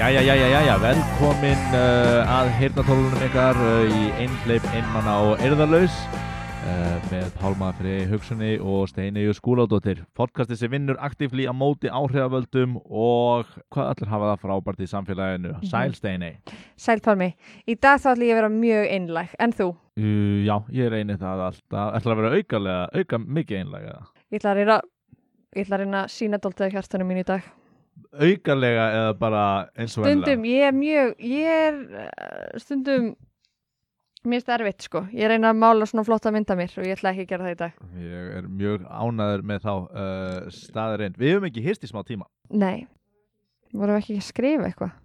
Jæja, jæja, jæja, velkomin uh, að heyrnatólunum ykkar uh, í einfleip, einmanna og erðarlaus uh, með Pálma fyrir hugsunni og Steini og skúládóttir. Podcasti sem vinnur aktífli á móti áhrifavöldum og hvað allir hafa það frábært í samfélaginu. Sæl Steini. Sæl Pálmi, í dag þá ætlum ég að vera mjög einlæg, en þú? Uh, já, ég reyni það alltaf. Ætlar að vera aukalega, auka mikið að reyna, ég ætla að reyna að sína dóltaði hjartanum mín í dag. Aukalega eða bara eins og Stundum, ég er mjög, ég er uh, stundum, það erfitt sko. Ég reyna að mála svona flotta mynda mér og ég ætla ekki að gera það í dag. Ég er mjög ánæður með þá uh, staðarinn. Við höfum ekki hýrst í smá tíma. Nei, vorum við ekki að skrifa eitthvað?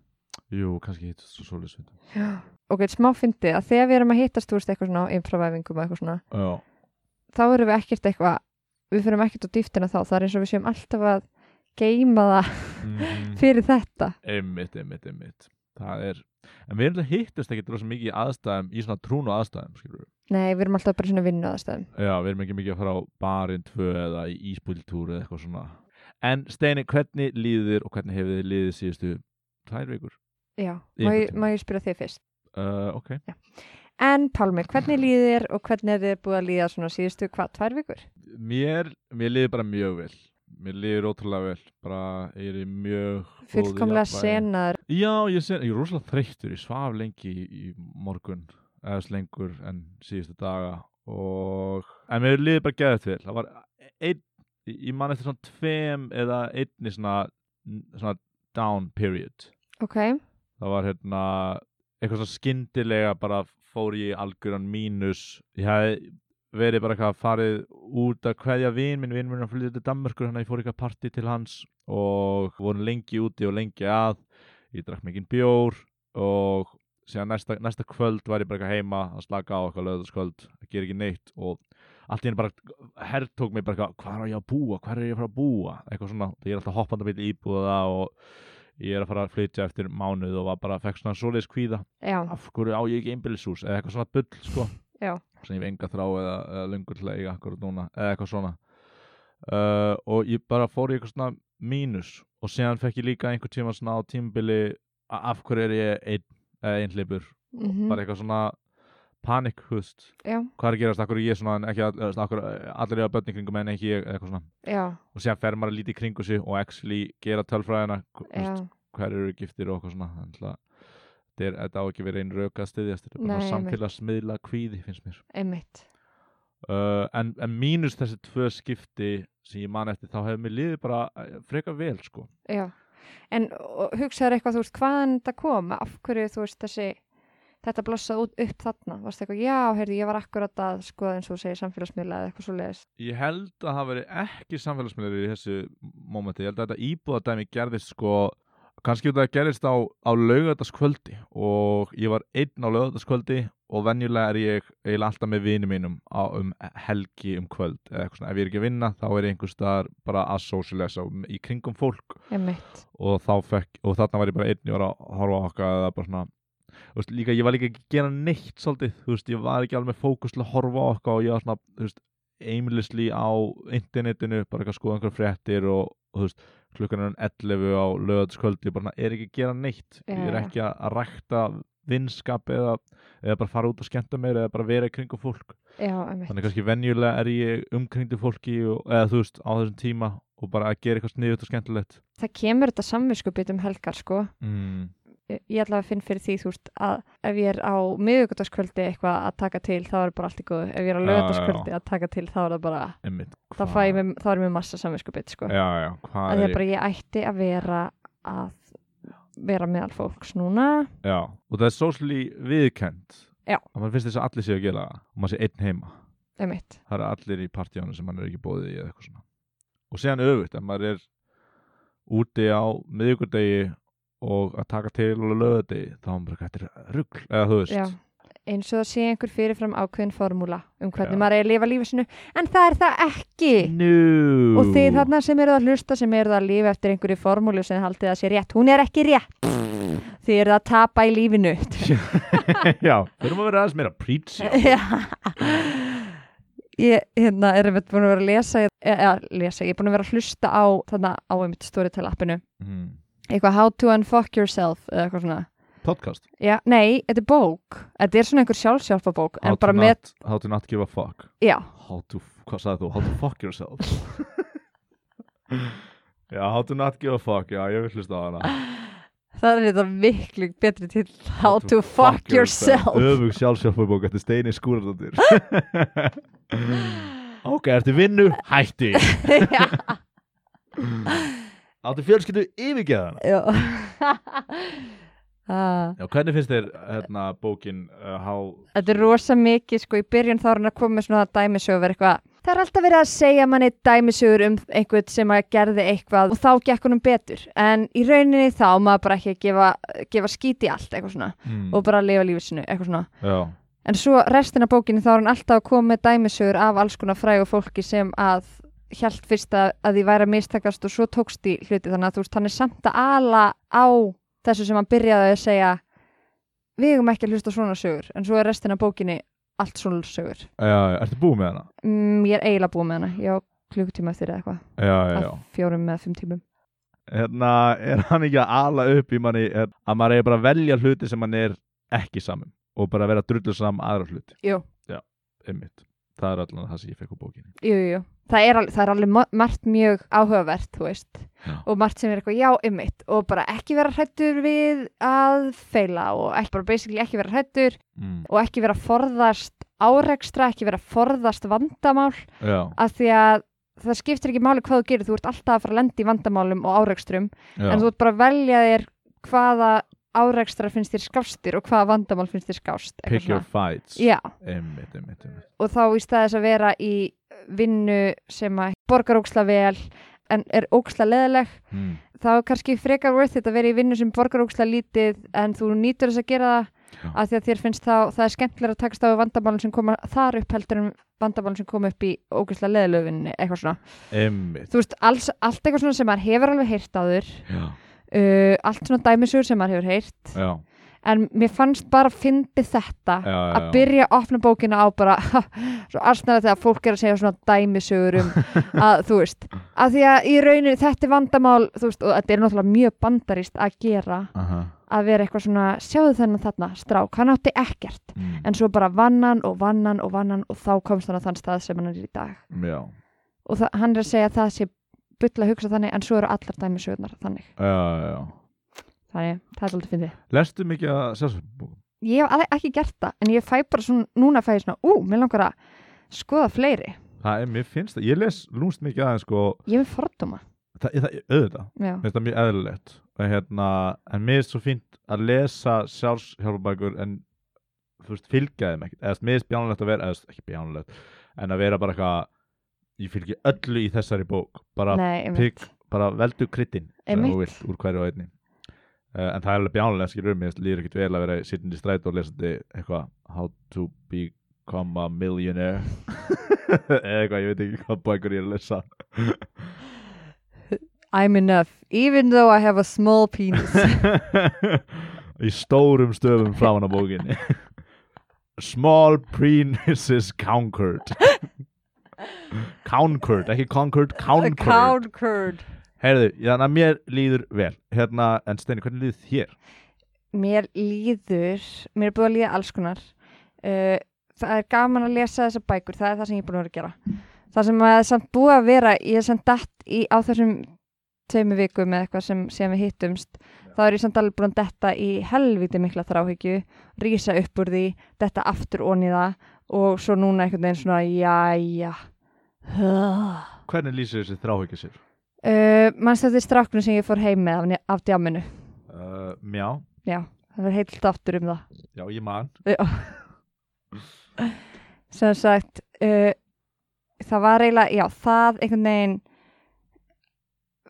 Jú, kannski hittast svo svolítið Já. Ok, smá fyndið að þegar við erum að hittast, þú veist, eitthvað svona á improvæfingum og eitthvað svona, Já. þá erum við ekkert eitthvað, við fyrir ekkert á dýftina þá, það er eins og við séum alltaf að geima það Mhm. fyrir þetta. Einmitt, einmitt, einmitt Það er, en við erum alltaf hittast ekki rosa mikið í aðstæðum, í svona trúnu aðstæðum skilur. Nei, við erum alltaf bara svona vinnu aðstæðum. Já, við erum ekki mikið að fara á barinn tvö eða í íspúltúr eða eitthvað svona En Steini, hvernig líður þér og hvernig hefur þið líðið síðustu tvær vikur? Já, má ég, má ég spyrja þig fyrst? Uh, ok En Pálmi, hvernig líður þér og hvernig er þið búið að líða svona síðustu hvað, tvær vikur? Mér, mér líður bara mjög vel Mér líður ótrúlega vel. Bara, ég er í mjög Fullkomlega senar. Já, ég, sen, ég er rosalega þreyttur, ég svaf lengi í, í morgun, eða þess lengur en síðustu daga. Og, en mér liði bara geðið vel, það var einn, ég man eftir svona tveim eða einni svona, svona down period, Ok, það var hérna eitthvað svona skyndilega bara fór ég í algjöran mínus, ég hefði verið bara eitthvað farið út að kveðja vin minn, vin minn að flytja til Danmörkur þannig að ég fór eitthvað partí til hans og voru lengi úti og lengi að. Ég drakk mikinn bjór og síðan næsta, næsta kvöld var ég bara eitthvað heima að slaka á eitthvað löðaskvöld að gera ekki neitt og allt í henni bara herrtók mig bara eitthvað, hvað er ég að búa, hvað er ég að fara að búa? Eitthvað svona, ég er alltaf hoppandi að byrja íbúða og ég er að fara að flytja eftir mánuð og var bara, fekk svona svoleiðis kvíða. Af hverju á ég ekki einbýlishús? Eða eitthvað svona bull sko. Sem ég hef enga þrá eða, eða löngur til að eiga akkurat núna eða eitthvað svona. Uh, og ég bara fór í eitthvað svona mínus og síðan fekk ég líka einhver tíma svona á tímbili af hverju er ég eða einhleipur mhm, bara eitthvað svona panik hust já, hvað er að gerast, akkur ég svona ekki að, akkur, allir eru að börn í kringum en ekki ég eitthvað svona. Já, og síðan fer maður að líti í kringu sig og actually gera tölfræðina já, hver eru giftir og eitthvað svona er- þetta á ekki verið einn rök að styðjast þetta er bara samfélagsmiðla kvíði finnst mér. Uh, en, en mínus þessi tvö skipti sem ég man eftir þá hefur mér liðið bara eh, frekar vel sko. Já, en hugsaður eitthvað, þú veist, hvaðan þetta kom, af hverju, þú veist, þessi, þetta blossað út upp þarna, varst eitthvað, já, heyrðu, ég var akkurat að skoða eins og segir samfélagsmiðla eða eitthvað svo leiðis. ég held að það verið ekki samfélagsmiðlar í þessu mómenti, ég held að þetta íbúðadæmi gerðist sko kannski það gerðist á, á laugardagskvöldi og ég var einn á laugardagskvöldi og venjulega er ég eiginlega alltaf með vini mínum á, um helgi um kvöld eða eitthvað svona, ef ég er ekki að vinna þá er ég einhvers staðar bara að socialisa í kringum fólk. Og fekk, og þarna var ég bara einn ég var að horfa á okkar eða bara svona veist, líka, ég var líka ekki að gera neitt svolítið, veist, ég var ekki alveg með fókus til að horfa á okkar og ég var svona, veist aimlessly á internetinu bara eitthvað að skoða einhver fréttir og, og klukkan er 11 á lögatskvöldi, bara svona, er ekki að gera neitt? Já, ég er ekki að, rækta vinskap eða, eða bara fara út og skemmta mér eða bara vera í kringum fólk. Já, þannig kannski venjulega er ég umkringdu fólki og, eða þú veist, á þessum tíma og bara að gera eitthvað sniðut og skemmtilegt. Það kemur þetta samvinskupið um helgar, sko. mm. Ég ég að finna fyrir því, þú veist, að ef ég er á miðugutaskvöldi eitthvað að taka til, þá er bara allt í góðu. Ef ég er á Já, lögutaskvöldi að taka til, þá er það bara, einmitt, þá, ég þá er mér massa samvinskupið, sko. já, já, að er að bara ég ætti að vera að vera meðal fólks núna Já, og það er socially viðkend Já. að maður finnst þess að allir séu að gera og maður sé einn heima einmitt, það eru allir í partíánu sem maður er ekki bóðið í og síðan öfugt, ef maður er úti á miðvikudegi og að taka til og lögadegi þá er maður bara, þetta er rugl eða þú veist. Já eins og það sé einhver fyrirfram ákveðin formúla um hvernig Já. maður er að lifa lífi sinu en það er það ekki. Nú. Og þið þarna sem eru að hlusta sem eru að lifa eftir einhverju formúlu sem haldið að sé rétt hún er ekki rétt. Þið eru að tapa í lífinu. Já, þurfum að vera aðeins meira preach Já. ég hérna, er einmitt búin að vera að lesa eða, lesa, ég er búin að vera að hlusta á þarna á einmitt Storytel appinu mm. Eitthvað how to unfuck yourself eða eitthvað svona. Podcast? Já, nei, þetta er bók. Þetta er svona einhver sjálfsjálfa bók how to, not, með, how to not give a fuck. Já, how to, hvað sagði þú? how to fuck yourself? Já, how to not give a fuck. Já, ég vil hlusta á hana. Það er þetta miklu betri til How to fuck yourself. öfug sjálfsjálfabók eftir Steini Skúrardóttir ok, ertu vinnu? hætti. Já, áttu fjölskyldu yfirgeðan já. Ah, já, hvernig finnst þér hérna, bókin uh, how, Þetta er rosa mikið, sko, í byrjun þá er hann að koma með svona dæmisögur eitthvað Það er alltaf verið að segja manni dæmisögur um einhvern sem að gerði eitthvað og þá gekk honum betur. En í rauninni þá maður bara ekki að gefa, gefa skít í allt eitthvað svona mm, og bara lifa lífið sinu, eitthvað svona. Já, En svo restina bókinni þá er hann alltaf að koma með dæmisögur af alls konar frægu fólki sem að hjælt fyrst að, að því væri að mistakast og svo tókst í hluti. Þannig að þú veist hann er samt að ala á þessu sem hann byrjaði að segja við eigum ekki að hlusta svona sögur. En svo er restina bókinni allt svona sögur. Já, já, ertu búið með hana? mm, ég er eiginlega búið með hana. Ég á klukkutíma eftir eða eitthvað. Já, já, já. að fjórum eða fimm tímum. Hérna, er hann ekki að ala upp í manni er, að maður er bara að velja hluti sem hann er ekki saman og bara vera drullu saman aðra hluti? Jú. einmitt, það er allan það sem ég fekk á bókinni. Jú, jú. Það, er alveg, það er alveg ma- margt mjög áhugavert þú veist. Já. og margt sem er eitthvað já ymmit og bara ekki vera hrættur við að feila og ekki, bara basically ekki vera hrættur mm. og ekki vera forðast árekstra, ekki vera forðast vandamál. Já, af því að það skiptir ekki máli hvað þú gerir, þú ert alltaf að fara að lenda í vandamálum og árekstrum. Já, en þú ert bara að velja þér hvaða árekstra finnst þér skástir og hvaða vandamál finnst þér skást pick your fights. Einmitt, einmitt, einmitt. Og þá í staðis að vera í vinnu sem að borgar óksla vel en er óksla leðileg mm. þá er kannski frekar worth it að vera í vinnu sem borgar óksla lítið en þú nýtur þess að gera það Já. af því að þér finnst þá, það er skemmtilega að takast á vandamálum sem koma þar upp heldur en vandamálum sem koma upp í óksla leðilöfinni eitthvað svona, einmitt, þú veist, alls, allt eitthvað svona sem maður hefur alveg heyrt áður já, uh, allt svona dæmisur sem maður hefur heyrt. Já, en mér fannst bara fyndið þetta já, já, að byrja að opna bókina á bara svo arsnæða þegar fólk er að segja svona dæmisögur um að þú veist að því að í rauninu þetta er vandamál veist og þetta er náttúrulega mjög bandarist að gera aha. að vera eitthvað svona sjáðu þennan þarna strák, hann átti ekkert. Mm. en svo bara vannan og vannan og vannan og þá komst hann á þann stað sem hann er í dag. Já, og það, hann er að segja að það sé bull að hugsa þannig en svo eru allar dæmisögurnar þannig. Já, já, þannig, það er alltaf fyndið. Lestu mikið að sjálfsbókum ég hef ekki gert það en ég fæ bara svona, núna fæ ég svona ú, mér langar að skoða fleiri. Það er, mér finnst það, ég les lúmst mikið aðeins sko, ég vil fordóma. Það, það, auðvitað. Já, Mér finnst það mjög eðlilegt. Og hérna, en mér er svo fínt að lesa sjálfshjálpabækur en þú veist, fylgja þeim ekkert. Eða mér er bjánulegt að vera, eða ekki bjánulegt en að vera bara eitthvað ég fylgi öllu í þessari bók. Bara, nei, pík, bara veldu vilt úr hverju og einni. Uh, en það er alveg bjánulegt, skilur mér líður ekkert vel að vera sittandi í stræt og lesandi eitthvað how to become a millionaire. Eða eitthvað, ég veit ekki hvað bækur ég er að lesa. I'm enough, even though I have a small penis. Í stórum stöfum framan á bókinni. Small penises conquered Conquered, ekki conquered, conquered Conquered Heyrðu, þannig að mér líður vel. Hérna, en Steini, hvernig líður þér? mér líður mér er búið að líða alls konar. Uh, það er gaman að lesa þessar bækur það er það sem ég er búin að vera að gera. Það sem að samt búið að vera ég er samt dætt í, á þessum tveimu vikum eða eitthvað sem, sem við hittumst þá er ég samt alveg búin að detta í helviti mikla þráhyggju rísa upp úr því, detta aftur onni það og svo núna einhvern veginn svona uh, Hvernig lýsir þessi þráhyggja sér? mannst þetta er stráknu sem ég fór heim með af, af djáminu Uh, mjá, já, það var heilt aftur um það. Já, ég man. Sem sagt uh, það var eiginlega, já, það einhvern veginn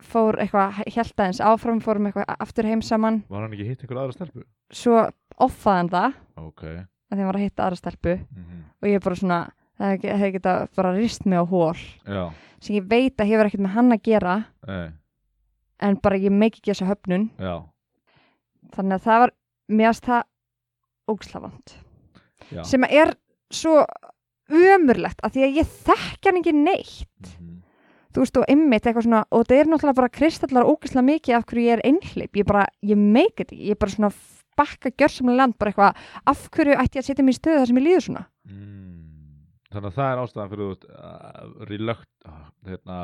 fór eitthvað, held aðeins áfram fórum eitthvað aftur heim saman. Var hann ekki hitt einhver aðra stelpu? svo offaði hann það. Ok að hann var að hitta aðra stelpu. Mm og ég bara svona, það hefði hef geta bara rist mig á hól Já, sem ég veit að hefur ekkert með hann að gera. Ei, en bara ég meik ekki þessa höfnun. Já, þannig að það var, finnst það ógslafant já. Sem er svo ömurlegt að því að ég þekki hann ekki neitt. Mhm. þú veist, og einmitt eitthvað svona, og það er náttúrulega bara kristallar ógeðslega mikið af hverju ég er einhleip ég bara, ég meik þetta, ekki. ég er bara svona bakka gjörsamlega land, bara eitthvað af hverju ætti ég að setja mér í stöðu þar sem ég líður svona mm. þannig að það er ástæðan fyrir uh, reluct uh, hérna,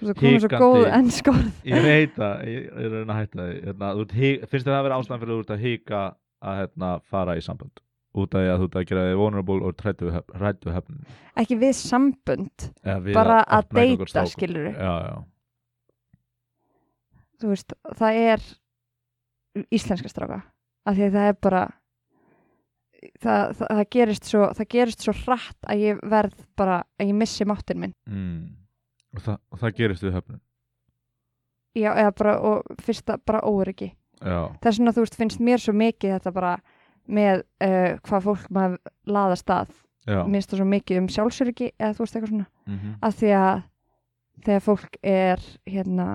Hikandi. góð ennskórð ég veit það ég er að að hætta hérna, ert hik- finnst það að vera ástæðan fyrir þú ert að hika að hérna, fara í sambönd út af því að þú ert að gera þig vulnerable og hrættu höfnin ekki við sambönd, Eða við bara að einhverjum deyta strákum. skilur já, já, þú veist, það er íslenska stráka af því að það er bara það, það, það gerist svo það gerist svo hratt að ég verð bara, að ég missi máttin minn. Mm. og, það, og það gerist við höfnin já, eða bara, og fyrsta bara óryggi er svona, þú veist, finnst mér svo mikið þetta bara með uh, hvað fólk maður laða stað já. Minnst það svo mikið um sjálfsöryggi eða þú veist eitthvað svona, mm af því að þegar fólk er hérna,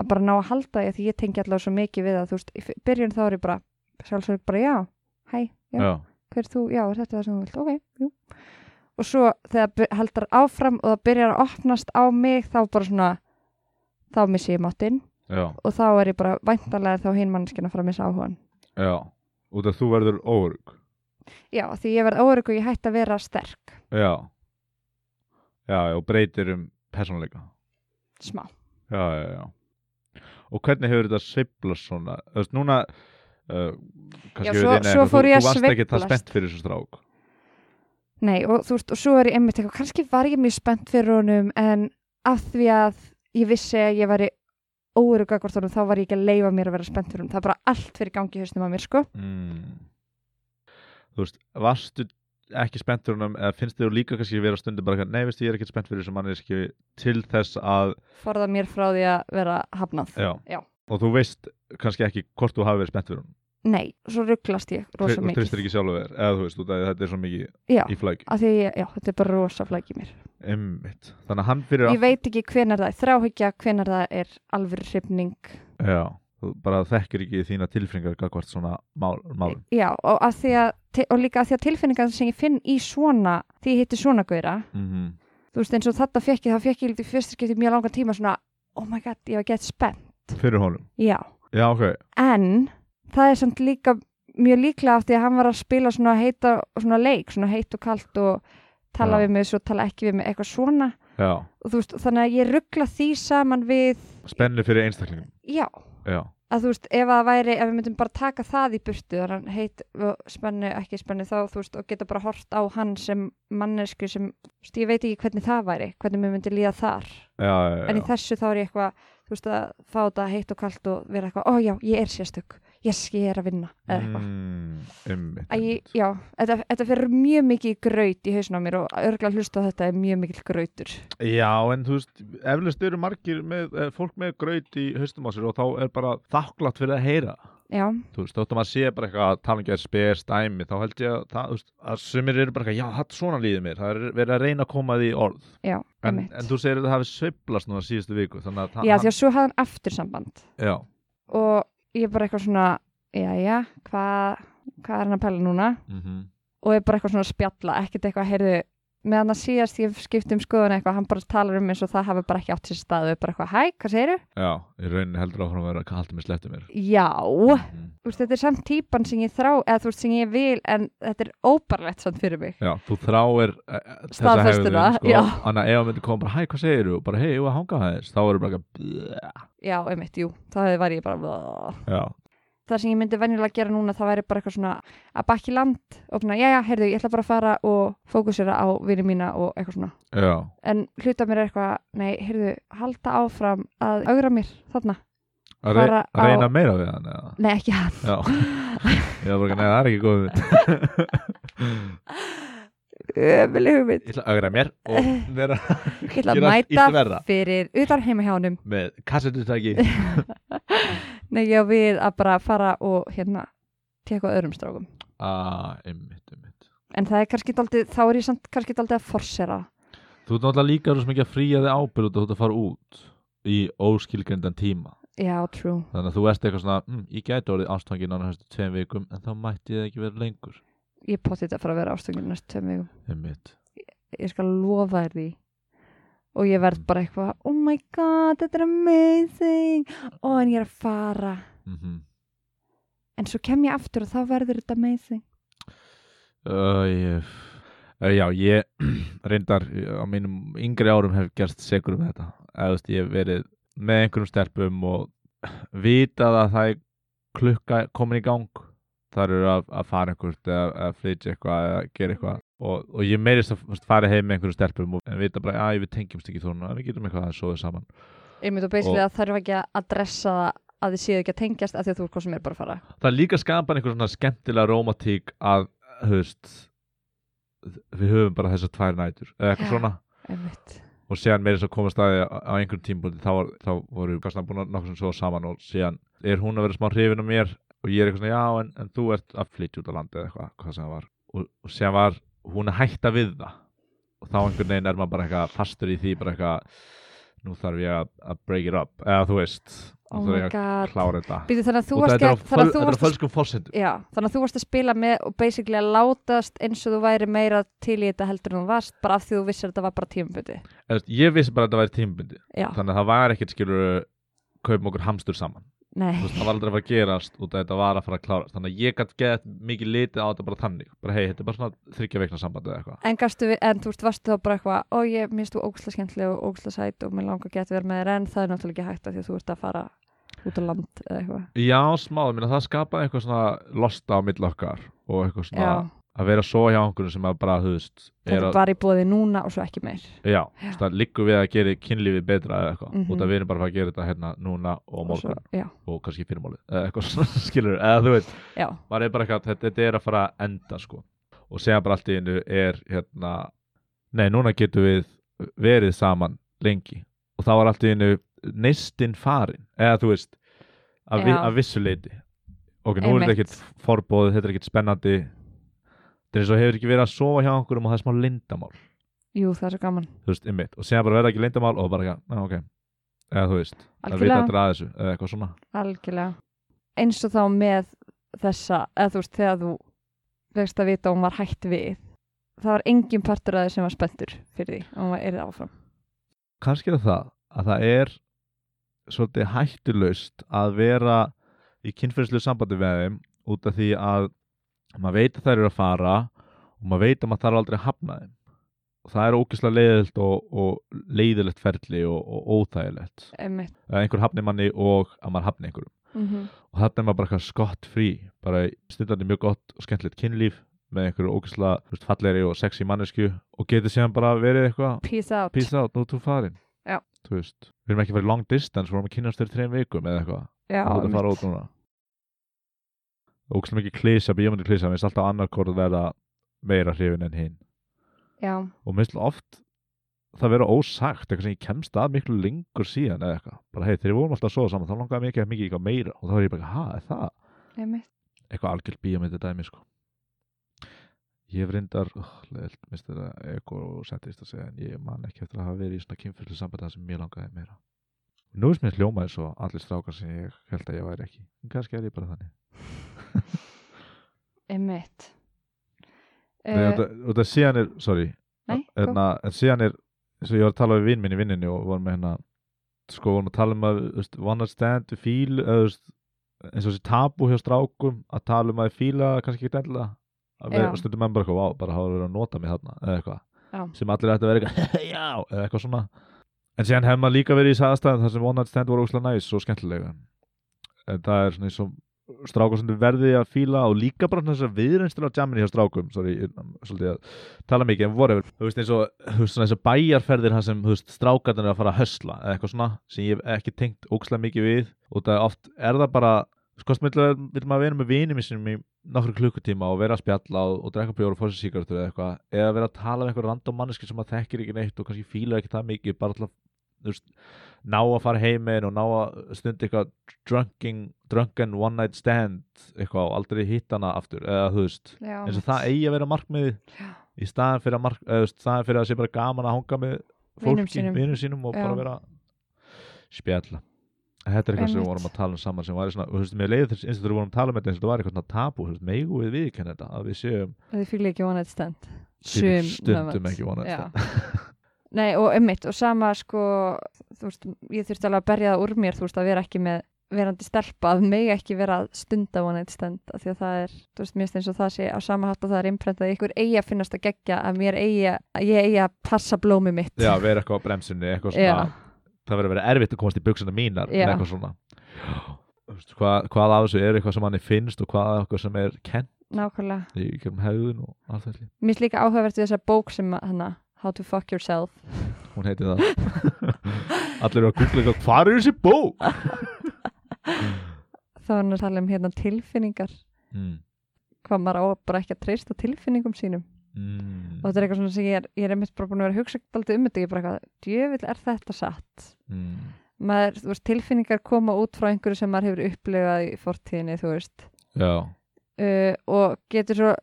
að bara ná að halda því að ég tengi allavega svo mikið við það, þú veist, í byrjun þá er ég bara sjálfsörygg bara já, hæ, já, já, hver er þú, já, er þetta það sem þú vilt, ok, jú. Og svo þegar heldur áfram og það byrjar að opnast á mig þá bara svona þá missi ég máttinn. Já, og þá er ég bara væntalega þá hinn mannskinn að fara að missa áhugan já. Út af þú verður órug já, því ég verð órygg og ég hætti að vera sterk. Já. Já, og breytir um persónleika smá, já, já, já. Og hvernig hefur þetta sveiflast svona? Þú veist, núna uh, Já, svo- erum svo fór þú, ég þú að varst ekki það sveiflast. spennt fyrir þessu strák? Nei og þú veist og svo er ég einmitt eitthvað, kannski var ég mjög spennt fyrir honum en af því að ég vissi að ég væri órygg akkvart honum þá var ég ekki að leifa mér að vera spennt fyrir honum. Það er bara allt fyrir gangi í hausnum að mér sko. Mm. þú veist, varstu ekki spennt fyrir húnum eða finnst þér líka kannski vera stundu bara eitthvað, nei, veistu, ég er ekki spennt fyrir þessu manneski til þess að, forða mér frá því að vera hafnað. Já, Já. og þú veist kannski ekki hvort þú hafi verið spennt fyrir húnum nei, svo rugglast ég rosa mikið. Tristir ekki sjálfu þér, eða þú veist, út af að þetta er svo mikið já, í flæk, af því já, þetta er bara rosa flæk í mér. Emmitt þannig að hann fyrir ég veit ekki hvenar það er þráhyggja hvenar það er alvöru hrifning. Já, þú bara þekkir ekki þína tilfinningar gagvart svona mál, málum. Já, og, því að, og líka af því að tilfinningar sem ég finn í svona því ég hitti svona gauðra mm þú veist eins og þetta fekk ég, þá fekk ég lítið fyrst skipti mjög langan tíma svona, oh my god, ég var gett spennt. Fyrir honum, já, já, ok. En það er samt líka mjög líklega af því að hann var að spila svona heita svona leik, svona heit og kalt og tala Já. við mig, svo tala ekki við mig eitthvað svona. Já, og þú veist, þannig að ég ruggla því saman við, spenni fyrir einstaklingum já. Já, að þú veist, ef að væri, ef við myndum bara taka það í burtu, þannig að heit spennu, ekki spennu, þá þú veist, og geta bara hort á hann sem mannesku sem, þú veist, ég veit ekki hvernig það væri hvernig mér myndi líða þar. En í þessu þá er ég eitthvað þú veist, að fá þetta heitt og kalt og vera eitthvað, ó já, ég er sérstök yes, ég er að vinna, eða eitthvað. Mm, já, þetta, þetta fyrir mjög mikið í graut í hausn á mér og örgulega hlusta þetta er mjög mikil grautur. Já, en þú veist, eflust eru margir með, eh, fólk með graut í haustum á sér og þá er bara þakklátt fyrir að heyra. Já, þú veist, þóttum að sé bara eitthvað að tala ekki að spes dæmi, þá held ég að, það, veist, að sumir eru bara eitthvað, já, það svona líður mér. Það er verið að reyna að koma því orð. Já, en, en þú segir að það hafi sveiflast núna síðustu viku, þannig að já, því að svo hafði hann aftur samband já, og ég er bara eitthvað svona já, já, hvað hvað er hann að pæla núna? Mm og er bara eitthvað svona spjalla, ekkert eitthvað heyrðu, meðan að síðast ég skipti um skoðun eitthvað, hann bara talar um eins og það hafi bara ekki átt sér staðu, bara eitthvað, hæ, hvað segirðu? já, í rauninni heldur áfram að vera að halda mér slepptu mér. Já, mm þú veist, þetta er samt típan sem ég þrá, eða þú veist, sem ég vil en þetta er óbarlegt samt fyrir mig. Já, þú þráir uh, þessa Staðfestuna, hegðun, sko. Þannig að ef að myndi koma bara, hæ, hvað segir þú? Bara, hei, ég var að hanga aðeins Þá eru bara eitthvað, Já, einmitt, jú, það var já, það sem ég myndi venjulega gera núna það væri bara eitthvað svona að bakki land og svona, já, já, heyrðu, ég ætla bara að fara og fókusera á vini mína og eitthvað svona. Já. En hluta mér er eitthvað, nei, heyrðu, halda áfram að augra mér þarna. Að að reyna á- meira við hann eða? nei, ekki hann. Já, ég var bara, nei, það er ekki góð ömuleg hugmynd. Ég ætla að augra mér og vera ég ætla að mæta fyrir utan heima hjá honum. Með kassetutæki nei, ég á við að bara fara og hérna teka öðrum strákum. Ah, einmitt, einmitt. En það er kannski daldið, þá er ég samt kannski daldið að forsera. Þú ert náttúrulega líka svo mikið að fríja þig út að þú ert að fara út í óskilgrendan tíma. Já, true, Þannig að þú ert eitthvað svona, hm, ég gæti orðið ástfangin á næstu tveim vikum en þá mætti ég ekki vera lengur ég potið að fara að vera ástöngin næstu tveim vikum. Einmitt. Ég skal lofa þér því. Og ég verð bara eitthvað oh my god, þetta er amazing. Og en ég er að fara. Mm en svo kem ég aftur og þá verður þetta amazing. Uh, ég, uh, Já, ég reyndar á mínum yngri árum hef gerst segur um þetta. Eða þú veist, ég hef verið með einhverjum stelpum og vitað að það er klukka komin í gang þar eru að, að fara einhvert eða að flytja eitthvað eða gera eitthvað. Og, og ég meirist að fara heim með einhverjum stelpum og en vita bara, að við tengjumst ekki þóna við getum eitthvað að soða saman. Einmitt og basically Og- að þarf ekki að dressa það að þið séu ekki að tengjast af því að þú er hvað sem er bara að fara. Það er líka skapan einhver svona skemmtilega rómatík að, veist við höfum bara þessar tvær nætur eða eitthvað svona. einmitt, og svo komast að því á á einhverjum tímpúti þá, þá voru við búin að nokkuð sem svo saman og síðan er hún að vera smá hrifin á mér og ég er eitthvað svona já en, en þú ert að flytja út á landi eða eitthvað hvað sem það var. Og, og síðan var hún að hætta við það. Og þá einhvern veginn er maður bara eitthvað fastur í því bara eitthvað nú þarf ég að, að break it up. Eða þú veist oh nú þarf ég að klára þetta. Býtu, þannig að þú varst er að, að þú er að fölskum fórsendum Já, þannig að þú varst að spila með og basically að látast eins og þú væri meira til í þetta heldur en þú varst bara af því þú vissir að þetta var bara tímabuti ég vissi bara að þetta væri tímbundi þannig að það var ekkert skilur kaupum okkur hamstur saman. Þú veist, það var aldrei að fara að gerast að þetta var að fara að klárast. Þannig að ég gætt gett mikið litið á þetta bara þannig. Bara hei, þetta er bara svona þryggja veikna samband eða eitthvað. En gastu en þú veist, varstu þá bara eitthvað ó ég minnst þú ógæslega skemmtileg og ógæslega sæt og mér langar gett að vera með þér en það er náttúrulega ekki hægt af því að þú ert að fara út á land eða eitthvað. Já, smá, minna, það skapaði eitthvað svona losta á milli okkar og eitthvað svona Já, að vera svo hjá einhverjum sem að bara, þú veist er þetta var í bóði núna og svo ekki meir. Já, þú veist, það liggur við að gera kynlífið betra eða eitthvað Mhm. út að við erum bara að gera þetta hérna núna og morgun. og kannski fyrirmálið eða eitthvað svona skilur eða þú veit, maður er bara eitthvað þetta, þetta er að fara að enda sko. Og segja bara allt í einu er hérna nei, núna getum við verið saman lengi. Og þá var allt í einu neistinn farin eða þú veist að, vi, að vissu leiti ok, nú er þetta ekkert forbóð þetta er ekkert spennandi þetta er eins og hefur ekki verið að sofa hjá okkur og það er smá lindamál jú það er svo gaman. Þú veist, ymmit, og segja bara verða ekki lindamál og bara, já, ok. Eða þú veist, það vita algjörlega, allir að þessu eða eitthvað svona. Algjörlega. Eins og þá með þessa eða þú veist, þegar þú vegst að vita að hún var hætt við það var engin partur að þið sem var spenntur fyrir því að hún var erið áfram. Kannski er það að það er svolítið hættulaust að vera í kynferðslu sambandi við þeim út af því að maður veit að þær eru að fara og maður veit að maður þarf aldrei að hafna þeim. Og það er ógeðslega leiðilegt og, og leiðilegt ferli og, og óþægilegt. Einmitt. Að einhver hafni manni og að maður hafni einhverjum. Mm og þarna er maður bara skott frí bara stundandi mjög gott og skemmtilegt kynlíf með einhverju ógeðslega fallegri og sexy mannesku og getur síðan bara verið eitthvað peace out. peace out, nú þú farin. Já. þú veist, við erum ekki farið long distance við erum að kynast þér þreim vikum eða eitthvað. Já, þú ert að fara út núna ógæslega mikið klísa, bíómyndi klísa mér finnst alltaf annarkort að vera meira hrifin en hinn já, og mér finnst oft það vera ósagt, eitthvað sem ég kemst að miklu lengur síðan eða eitthvað, bara hei þegar við vorum alltaf að sofa saman, þá langaði mér ekki að mikið eitthvað meira. Og þá er ég bara, ha, er það? Einmitt. Eitthvað algjörl bíómyndi dæmi sko. Ég hef reyndar leðilt, minnst þetta egocentrist að segja en ég man ekki eftir að hafa verið í svona kynfyrslu sambandi þar sem mér langaði meira. Nú er mér hljómaði svo allir strákar sem ég held að ég væri ekki. En kannski er ég bara þannig einmitt. Uh, og það síðan er, sorry. Nei, en, en síðan er eins og ég var að tala við vinn minn í vinninu og vorum með hérna sko vorum að tala um að one night stand fíl eins og þessi tabu hjá strákum að tala um að fíla kannski ekki endilega að við stundum menn bara eitthvað, bara hafa verið að nota mig þarna eða eitthvað, sem allir ætti að vera eitthvað já, eða eitthvað svona. En síðan hefur maður líka verið í sagastæðin þar sem one night stand voru óslega næs og skemmtilega. En það er svona eins og strákur sem þið verði að fíla og líka bara þessar viðreynstur á jamminu hjá strákum. Sorry, er svolítið að tala mikið en voru, þú veist eins og þú eins og bæjarferðir þar sem þú strákarnir er að fara að hösla eða eitthvað svona sem ég hef ekki tengt ókslega mikið við. Og það er oft er það bara sko smiðlega vil maður vera með vinið sem í nokkru klukkutíma og vera að spjalla og, og drekka bjór og fóra sér síkartur eða eitthvað eða vera að tala með eitthvað random manneski sem maður þekkir ekki neitt og kannski fílar ekki það mikið bara alltaf þú veist, ná að fara heiminn og ná að stunda eitthvað drunking, drunken one night stand eitthvað og aldrei hitt hana aftur eða þú veist, já, eins og það eigi að vera markmiði Já. í staðan fyrir að, mark, eða, þú staðan fyrir að sé bara gaman að hanga með fólki, vinum sínum. og Já. bara vera spjalla. Þetta er eitthvað sem við vorum að tala um saman sem var svona, þú veist, mér leiði þess eins og við vorum að tala um þetta eins og þetta var eitthvað svona tabu, þú veist, megu við viðkenna þetta að við séum þið fylgir ekki one night stand. Stundum ekki one night stand. nei og ummitt og sama sko þú veist, ég þurfti alveg að berja það úr mér þú veist að vera ekki með verandi stelpa að mig ekki vera að stunda one night stand af því að það er, þú veist, mér finnst eins og það sé á sama hátt og það er imprentað ykkur eigi að finnast að gegja að mér eigi að, að ég eigi að passa blómi mitt. Já, vera eitthvað á bremsunni, eitthvað Já. svona. Það verður að vera erfitt að komast í buksuna mínar Já. eða eitthvað svona. Veist, hvað, af þessu er eitthvað sem manni finnst og hvað af eitthvað sem er kent nákvæmlega, í gerum hegðun og allt þetta mér finnst líka áhugavert við þessa bók sem að- hana, How to fuck yourself hún heiti það allir eru að googla eitthvað, hvað er þessi bók? þá er hann að tala um hérna tilfinningar Mm. hvað maður á bara ekki að treysta tilfinningum sínum Mm. og þetta er eitthvað svona sem ég er, ég er einmitt bara búin að vera að hugsa alltaf um þetta, ég er bara eitthvað, djövill er þetta satt Mm. maður, þú veist, tilfinningar koma út frá einhverju sem maður hefur upplifað í fortíðinni, þú veist Já, uh, og getur svo,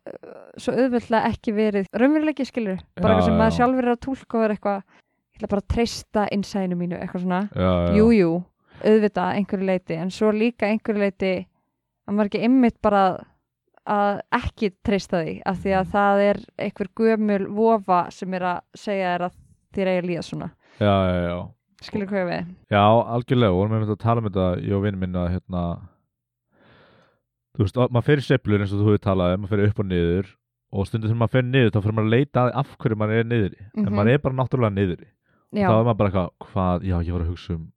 svo auðvöldlega ekki verið raunveruleiki skilur, bara Já, eitthvað sem maður sjálfur er að tólka og er eitthvað, ég ætla bara að treysta innsæðinu mínu, eitthvað svona. Já. jú, auðvitað að einhverju leiti en svo líka einhverju leiti að maður ekki ymmit bara að ekki treysta því af því að það er einhver gömul vofa sem er að segja þér að þér eigi að líða svona. Já, já, já. skilur hvað við Já, algjörlega, og við erum að tala um þetta ég og vinn minn að hérna þú veist, að- maður fer í sveiflur eins og þú hefur talað um, maður fer upp og niður og stundum þegar maður fer niður, þá fyrir maður að leita af hverju maður er niðri, en Mhm. maður er bara náttúrulega já, þá er maður bara eitthvað hvað, já, ég var að hugsa um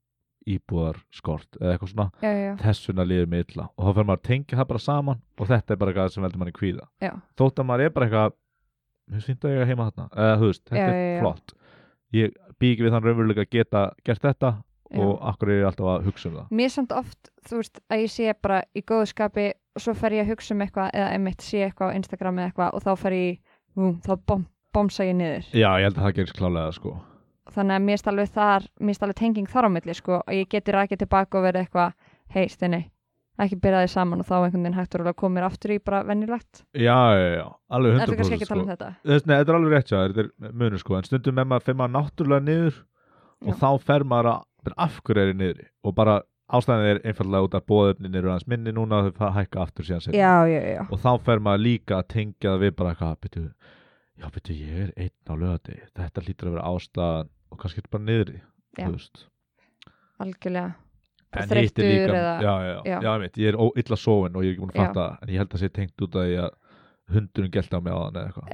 íbúðar skort, eða eitthvað svona, já, já, þess vegna líður mig illa, og þá fyrir maður að tengja það bara saman, og þetta er bara eitthvað sem veldur manni kvíða, já, þótt að maður er bara eitthvað mér finnst það ég að heima þarna. Eða þú veist, þetta er flott. Ég ekki við þann raunveruleika að geta gert þetta og akkur er ég alltaf að hugsa um það? Mér samt oft, þú veist, að ég sé bara í góðu skapi og svo fer ég að hugsa um eitthvað eða einmitt sé eitthvað á Instagram eða eitthvað og þá fer ég, vum, þá bom, bomsa ég niður. Já, ég held að það gerist klálega sko. Þannig að mér er alveg þar mér er alveg tenging þar á milli sko og ég geti rækið tilbaka og verið eitthvað hei Steini, ekki byrja því saman. Og þá einhvern veginn hægt að koma mér aftur í bara vennilegt já, já, já, alveg 100% er það kannski ekki að tala sko. um þetta? Þess, nei, þetta er alveg rétt já, þetta er munur sko. En stundum með maður fyrir maður náttúrulega niður og Já. þá fer maður að af hverju er ég niðri? Og bara ástæðan er einfallega út að bóðöfnin eru aðeins minni núna og þau hækka aftur síðan seinna. já, já, já, og þá fer maður líka að tengja það við bara eitthvað, byrju, já, byrju, ég er einn á lögati, þetta lítur að vera ástæðan og kannski er bara niðri, algjörlega. En hitt þreyttur líka, eða- já, veit, ég er illa sofin og ég er ekki búin að fatta það, en ég held að sé tengt út að hundurinn gælt á mig á þann eða eitthvað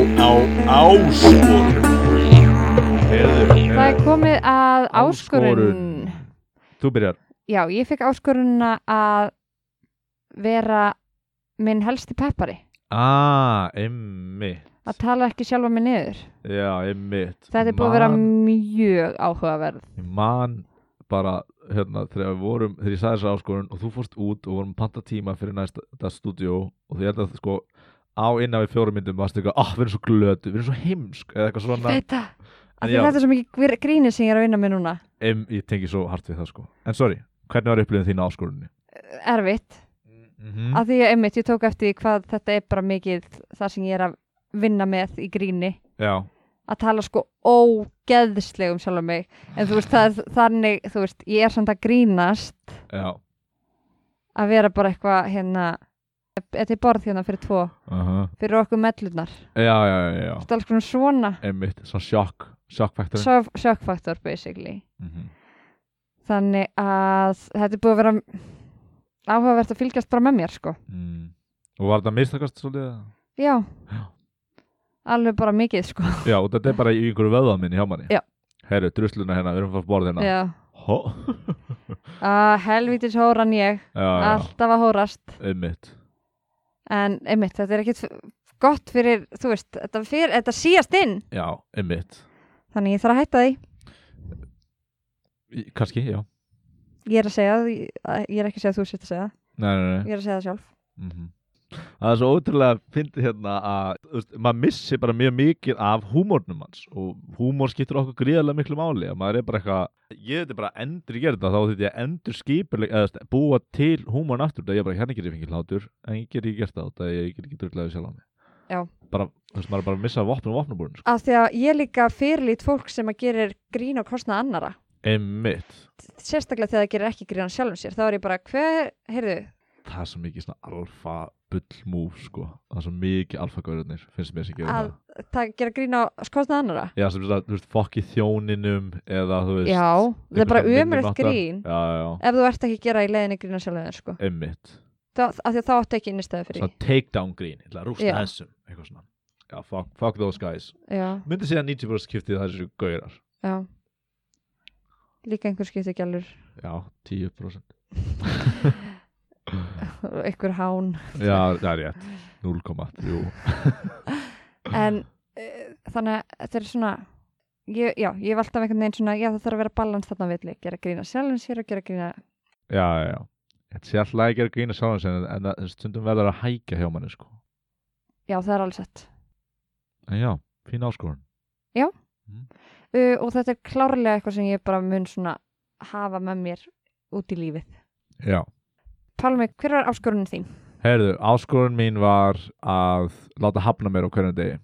Á, áskorun. Það er komið að áskorun. Þú byrjar. Já, ég fekk áskorunna að vera minn helsti peppari. Ah, einmitt. Að tala ekki sjálfa mig niður. Já, einmitt. Þetta er búið að vera mjög áhugaverð. Ég man bara hérna þegar við vorum, þegar ég sagði þessa áskorun og þú fórst út og vorum panta tíma fyrir næsta þetta stúdíó og því að sko á innan við fjórum myndum varstu eitthvað, ah, við erum svo glötu, við erum svo heimsk eða eitthvað svona, það. Já. Þetta er svo mikið gr- gríni sem ég er að vinna með núna. em, ég tengi svo hart við það sko en sorry, hvernig var upplifin þín á áskorunni? Erfitt. Mm -hmm. Af því ég einmitt, ég tók eftir hvað þetta er bara mikið það sem ég er að vinna með í gríni. Já, Að tala sko ógeðslega um sjálf mig. En þú veist, það er þannig, þú veist, ég er samt að grínast já að vera bara eitthvað hérna, þetta er borð hérna fyrir tvo, uh fyrir okkur mellurnar. Já, já, já, já, Þetta er alls konar svona einmitt, svona sjokk sjokkfaktor factor basically. mm -hmm. Þannig að þetta er búið að vera áhugavert að fylgjast bara með mér sko. mm. Og var þetta mistakast svolítið? Já. Já. Alveg bara mikið sko. Já, og þetta er bara í einhverju vöðaminni hjá manni Já. Herru, drusluna hérna, við erum að fá borð hérna Já. Hó Uh, helvítis hóran ég, Já, já, alltaf að hórast. einmitt En einmitt, þetta er ekkit gott fyrir, þú veist, þetta, fyr, þetta síast inn. Já, einmitt Þannig ég þarf að hætta því. Kannski, já Ég er að segja ég er ekki að segja að þú sért að segja. Nei, nei, nei Ég er að segja það sjálf. mm Það er svo ótrúlega fyndið hérna að veist, maður missi bara mjög mikið af húmórnum hans og húmór skiptir okkur gríðarlega miklu máli að maður er bara eitthvað ég veit bara endur þetta þá þetta ég endur skipuleg eða búa til húmórn aftur það ég er bara hérna get ég fengið hlátur en ég get ekki gert það það ég get ekki druglaði sjálf á mig Já. bara, þú veist, maður er bara að missa vopnum og vopnabúrin sko. Af því að ég líka fyrirlít fólk sem að gerir grín á kostnað annara. einmitt Sérstaklega þegar það gerir ekki grín á sjálfum sér. Þá er ég bara, hver, heyrðu, það er svo mikið svona alfa bull move sko. Það er svo mikið alfa gaurarnir finnst mér sem gerir að það. það gera grín á skostnað annara já sem sagt, þú veist, fokki þjóninum eða þú veist já, það er bara svona umrætt grín. Já, já, ef þú ert ekki að gera í leiðinni grín á sjálfum þér sko. það, af því að þá áttu ekki innistæði fyrir svona takedown grín, ég ætla að rústa þessum eitthvað svona, já, fuck, fuck those guys. Myndi segja 90% skiptið þessu gaurar. Já. Líka einhver skipti gælur já, 10% einhver hán. Já, það er rétt. 0,3 en uh, þannig að þetta er svona ég, já, ég hef alltaf einhvern veginn svona já það þarf að vera balans þarna villi gera grína sjálfum sér og gera grína já, já, já. Þetta sé alltaf að gera grína sjálfan sin en það stundum verður að hækja hjá manni sko. Já það er alveg sett en já, fín áskorun. Uh, og þetta er klárlega eitthvað sem ég bara mun svona hafa með mér út í lífið. Já Pálmi, hver var áskorunin þín? Heyrðu, áskorun mín var að láta hafna mér á hverjum degi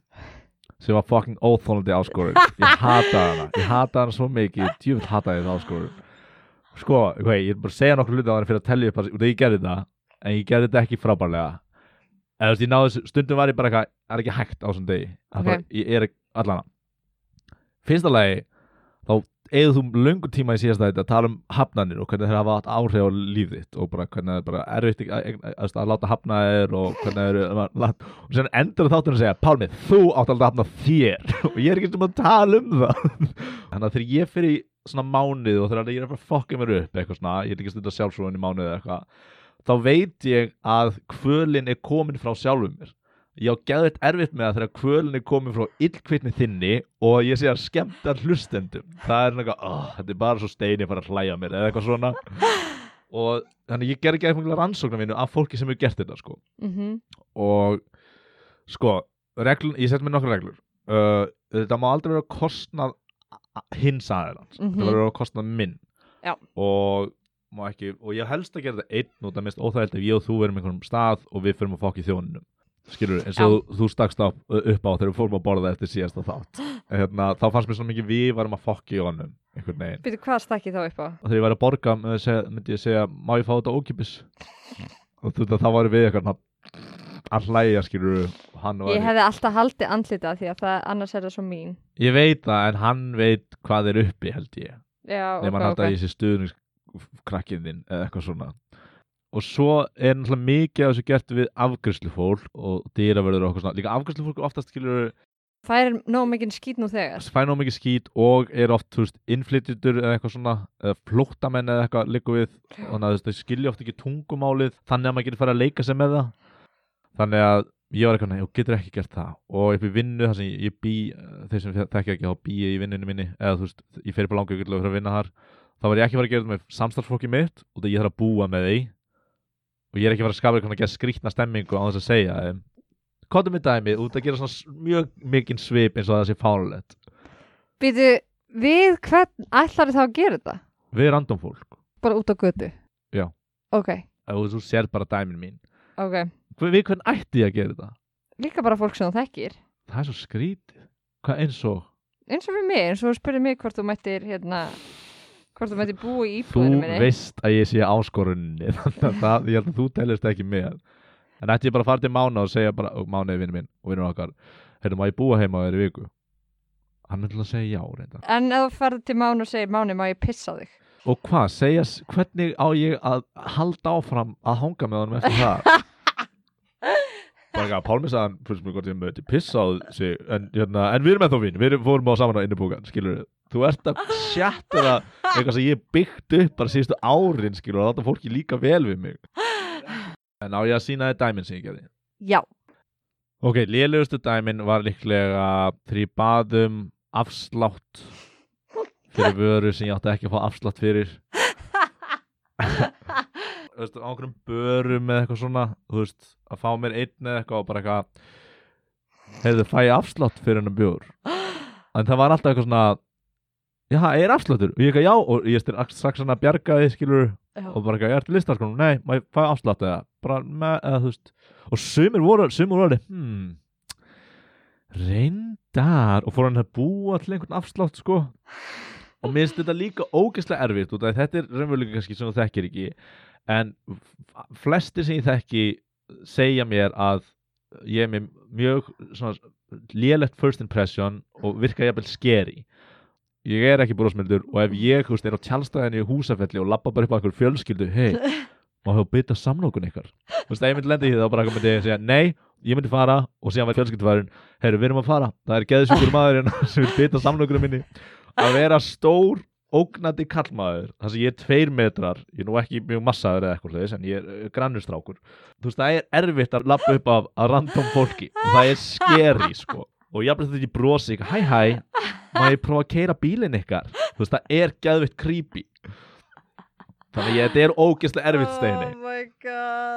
sem var fucking óþólandi áskorun. Ég hata hana, ég hata hana svo mikið djúvill hata ég það áskorun. Sko, okay, ég er bara að segja nokkur hluti á hana fyrir að tellja upp að ég gerði það en ég gerði þetta ekki frábærlega. Eða þú veist, ég þessu, stundum var ég bara eitthvað það er ekki hægt á þessum degi. Það er Ok. bara, ég er allana fyrsta lagi þá eða þú löngu tíma í síðasta þetta að tala um hafnanir og hvernig þeir hafa átt áhrif á líf þitt og bara hvernig það er bara erfitt að, að, að, að láta hafna þér og hvernig það eru og sen endur þáttur að segja Pálmi, þú átt að láta hafna þér. Og ég er ekki sem að tala um það. Þannig að þegar ég fyrir í svona mánuð og þegar ég er að fara að fokka mér upp eitthvað svona, ég er ekki að sjálfsfróðin í mánuð eitthvað þá veit ég að kvölin er komin frá sjálfum mér ég á geðveitt erfitt með að þegar kvölin er komin frá illkvitni þinni og ég sé að skemmta hlustendum. Það er eitthvað, oh, þetta er bara svo steini fara að hlæja mér eða eitthvað svona. Og þannig ég gerði ekki eitthvað rannsóknar mínu af fólki sem hefur gert þetta sko. Mm og sko, reglun, ég set mér nokkra reglur. Uh, þetta má aldrei vera á kostnað hins aðeins Mhm. þetta verður á kostnað minn. Já. og má ekki, og ég helst að gera þetta einn og það mest óþægild ef ég og þú verum einhverjum stað og við fyrir að fokk í þjóninum skilur, eins og þú, þú stakst á, upp á þegar við fórum að borða eftir síðasta þátt. Hérna, þá fannst mér svona mikið við varum að fokk í honum einhvern veginn. Býtu, hvað stakki þá upp á? og þegar ég væri að borga myndi ég segja, ég má ég fá þetta ókipis og þú veist að þá væri við eitthvað að hlæja skilur og hann Ég hefði alltaf haldið andlita því að það, annars er það svo mín. Ég veit það en hann veit hvað er uppi held ég. Já, nema ok, hann haldi ok. að ég sé stuðningskrakkinn þinn eða eitthvað svona og svo er náttúrulega mikið af þessu gert við afgriðslufólk og dýravörður og eitthvað svona. Líka afgriðslufólk er oftast skilur Það er nóg mikið skýt nú þegar. fæ ná mikið skít og er oft þú veist, innflytjutur eða eitthvað svona eða flóttamenn eða eitthvað líku við. Þannig að þau skilja oft ekki tungumálið þannig að maður getur fara að leika sig með það. Þannig að ég var eitthvað, nei, þú getur ekki gert það. Og upp í vinnu, þar sem ég, ég bý eh, þeir sem þekkja ekki, þá bý ég í vinnunni minni. Eða þú veist, ég fer bara langur fyrir að vinna þar. Þá var ég ekki fara að gera þetta með samstarfsfólki mitt og það ég þarf að búa með því og ég er ekki að fara að skapa eitthvað að gera skrýtna stemmingu á þess að segja Kottum með dæmi, út að gera svona mjög mikinn svip eins og það sé fárlegt Býtu, við hvern ætlar þá að gera þetta? Við random fólk Bara út á götu? Já. Ok, ef þú sér bara dæmin mín ok Við hvern ætti ég að gera þetta? Líka bara fólk sem þú þekkir Það er svo skrítið Hvað eins og? Eins og fyrir mig, eins og spurði mig hvort þú mættir hérna hvort þú mættir búa í Þú íbúðinu minni veist að ég sé áskorunni Þannig að ég held að þú telist ekki með. En ætti ég bara að fara til Mána og segja bara Mána er vinur minn og vinur okkar Heyrðu, má ég búa heima á þér í viku? Hann myndi að segja já reynda En ef þú ferð til Máni og segir Máni, má ég pissa þig? Og hvað, segja, s- hvernig á ég að halda áfram að hanga með honum eftir það? bara ekki að Pálmi sagði hann fyrst mér hvort ég mötti pissa á sig en, hérna, en við erum ennþá vín, við fórum á saman á innibúkan skilur þú ert að sjattura eitthvað sem ég byggt upp bara síðustu árin skilur og láta fólki líka vel við mig. En á ég að sína þið dæmin sem ég gerði? Já, ok, lélegustu dæmin var líklega þegar ég bað um afslátt fyrir vöru sem ég átti ekki að fá afslátt fyrir. Þú veist, á einhverjum börum eða eitthvað svona, þú veist, að fá mér einn eða eitthvað og bara eitthvað hefðu fæ ég afslátt fyrir hennar bjór? En það var alltaf eitthvað svona já, er afsláttur? og ég eitthvað já, og ég styrir strax svona bjargaði skilur já. og bara eitthvað, ég ert listarkonum, nei, má ég fæ afslátt eða, bara með, eða þú veist. Og sumir voru, sumir voru hmm, reyndar. Og fór hann að búa til einhvern afslátt sko. Og mér finnst þetta líka ógeðslega erfitt því þetta er raunverulega kannski sem þú þekkir ekki. En flesti sem ég þekki segja mér að ég er með mjög svona lélegt first impression og virka jafnvel scary ég er ekki brosmildur og ef ég þú veist, er á tjálstæðinni í húsafelli og labba bara upp á einhver fjölskyldu hei, má hefur bytta samlokun ykkar? Þú veist, ef ég myndi lenda í því þá bara myndi ég segja nei, ég myndi fara og síðan var fjölskyldufarin herru, við erum að fara, það er geðsjúkur maðurinn sem vil bytta samlokunum minni. Að vera stór ógnandi kallmaður þar sem ég er tveir metrar ég er nú ekki mjög massaður eða eitthvað en ég er uh, grannustrákur þú veist það er erfitt að lappa upp af að random fólki og það er skeri sko. Og ég má ég prófa að keira bílinn ykkar? Þú veist það er geðvitt creepy. Þannig að ég- þetta er ógeðslega erfitt steini.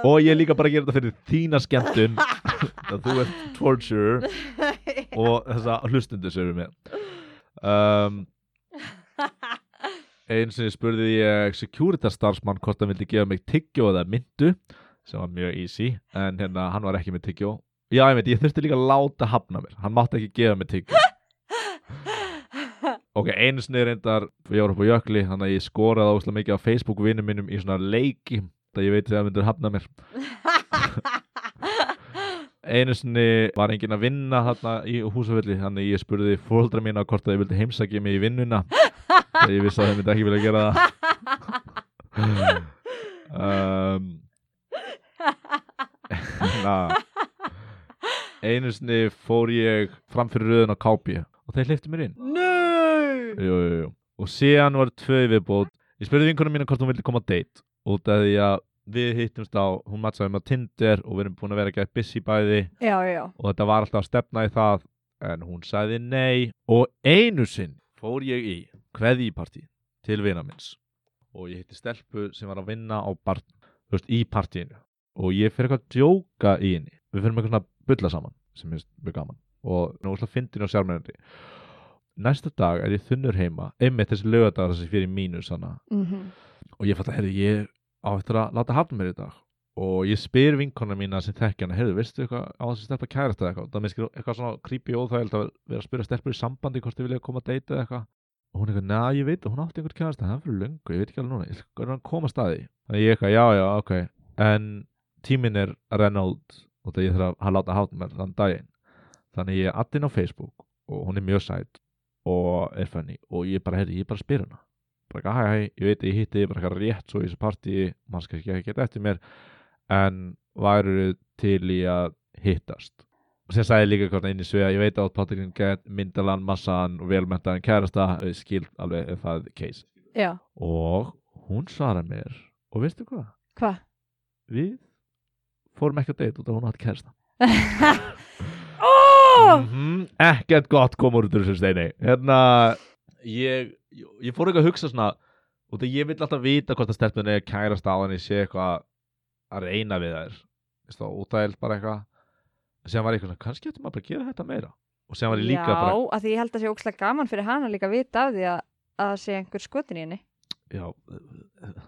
Oh og ég er líka bara að gera þetta fyrir þína skemmtun. Að þú ert torture. Og þessa hlustundu sem við með um, einu sinni spurði ég security starfsmann hvort hann vildi gefa mig tyggjó eða myndu sem var mjög easy en hérna hann var ekki með tyggjó já ég veit ég þurfti líka að láta hafna mér. Hann mátti ekki gefa mig tyggjó ok einu sinni reyndar ég var upp á jökli þannig að ég skoraði óslega mikið á Facebook vinnum minnum í svona leiki það ég veit þegar það myndur hafna mér. Einu sinni var enginn að vinna þarna í húsafölli þannig ég spurði fóldra mína hvort að ég vildi heimsækja mig í vinnuna þegar ég vissi að þeir myndi ekki vilja gera það. Um, na, einu sinni fór ég fram fyrir röðun á kápi og þeir hleyftu mér inn. Nei jú, jú, jú. og síðan var tvö viðbót ég spurði vinkunum mína hvort hún vildi koma á date. Út af því að við hittumst á hún mattsaði með á Tinder og við erum búin að vera gætt busy bæði. Já, já. Og þetta var alltaf að stefna í það en hún sagði nei. Og einu sinn fór ég í kveðjípartí til vina minns og ég hitti stelpu sem var að vinna á bar, þú veist, í partíinu. Og ég fyrir eitthvað að djóka í henni. Við fyrir með eitthvað svona bulla saman sem er mjög gaman. Og að fyndin og sjálfmennandi næsta dag er ég þunnur heima. Einmitt þessi lögadagar þessi fyrir mínus hana. Mhm. og ég fatt að herri ég á eftir að láta hafna mér í dag. Og ég spyr vinkona mína sem þekki hana heyrðu, veistu eitthvað á þessi stelpa kærast eða eitthvað? Það minnst eitthvað svona creepy og óþægild að vera að spyrja stelpur í sambandi hvort þið vilja koma að deyta eitthvað. Og hún er eitthvað, neða ég veit hún átti einhvern kærast það er fyrir löngu, ég veit ekki alveg núna ég skal hann koma að staði. Þannig ég eitthvað, já já, ok. En tíminn er að renna út og það ég þarf að láta hafna mér þann daginn. Þannig ég er addinn á Facebook og hún er mjög sæt og er funny. Og ég bara, heyrðu, ég bara spyr hana. Bara eitthvað, hæ, hæ, ég veit ég hitti bara eitthvað rétt svo í þessu partí, maður skal ekki geta eftir mér. En væru til í að hittast? Og sem sagði líka hvort inn í svega ég veit að Patrikin get myndalan, massan og velmentaðan kærasta, eh, skil alveg það er case. Já. Og hún svara mér og veistu hvað, Hva? við fórum ekki að deyta út af hún átti kærasta mm ekkert gott kom úr þessu steini. Hérna ég, ég fór ekki að hugsa svona út af ég vil alltaf vita hvort að stelpun er kærast á henni sé eitthvað að reyna við þær. Veist það, útæld bara eitthvað. Sem var ég eitthvað svona, kannski ættum maður bara að gera þetta meira. Og sem var ég líka Já, bara að því ég held að sé ókslega gaman fyrir hana líka að vita af því að að það sé einhver skotin í henni já,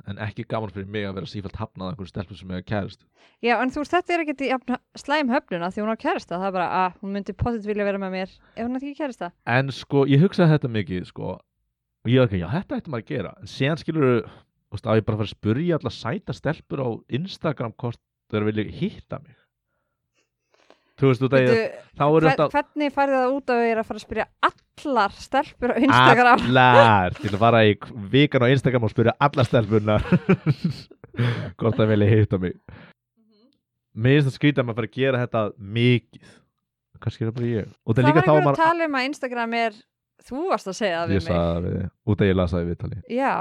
en ekki gaman fyrir mig að vera sífælt hafnað af einhverju stelpun sem er kærast Já, en þú veist, þetta er ekkert í slæm höfnuna því hún á kærasta, það er bara að hún myndi potið vilja vera með mér. Ef hún ætti ekki kærasta? En sko, ég hugsaði þetta mikið sko, og ég var ekki, já, þetta ætti maður að gera. En síðan skilur þú veist, að ég bara fara að spurja allar sæta stelpur á Instagram hvort þeir vilja hitta mig þú veist, er hver, þetta Hvernig færði það út að vera að fara að spyrja allar stelpur á Instagram? Allar, til að fara í vikan á Instagram og spurja allar stelpunar hvort það vilja hitta mig. Mér finnst það skrítið að maður fara að gera þetta mikið. Kannski er það bara ég. Það var þá einhver að maður tala um að Instagram er þú varst að segja það við mig. það við, út að ég lasaði viðtali. Já,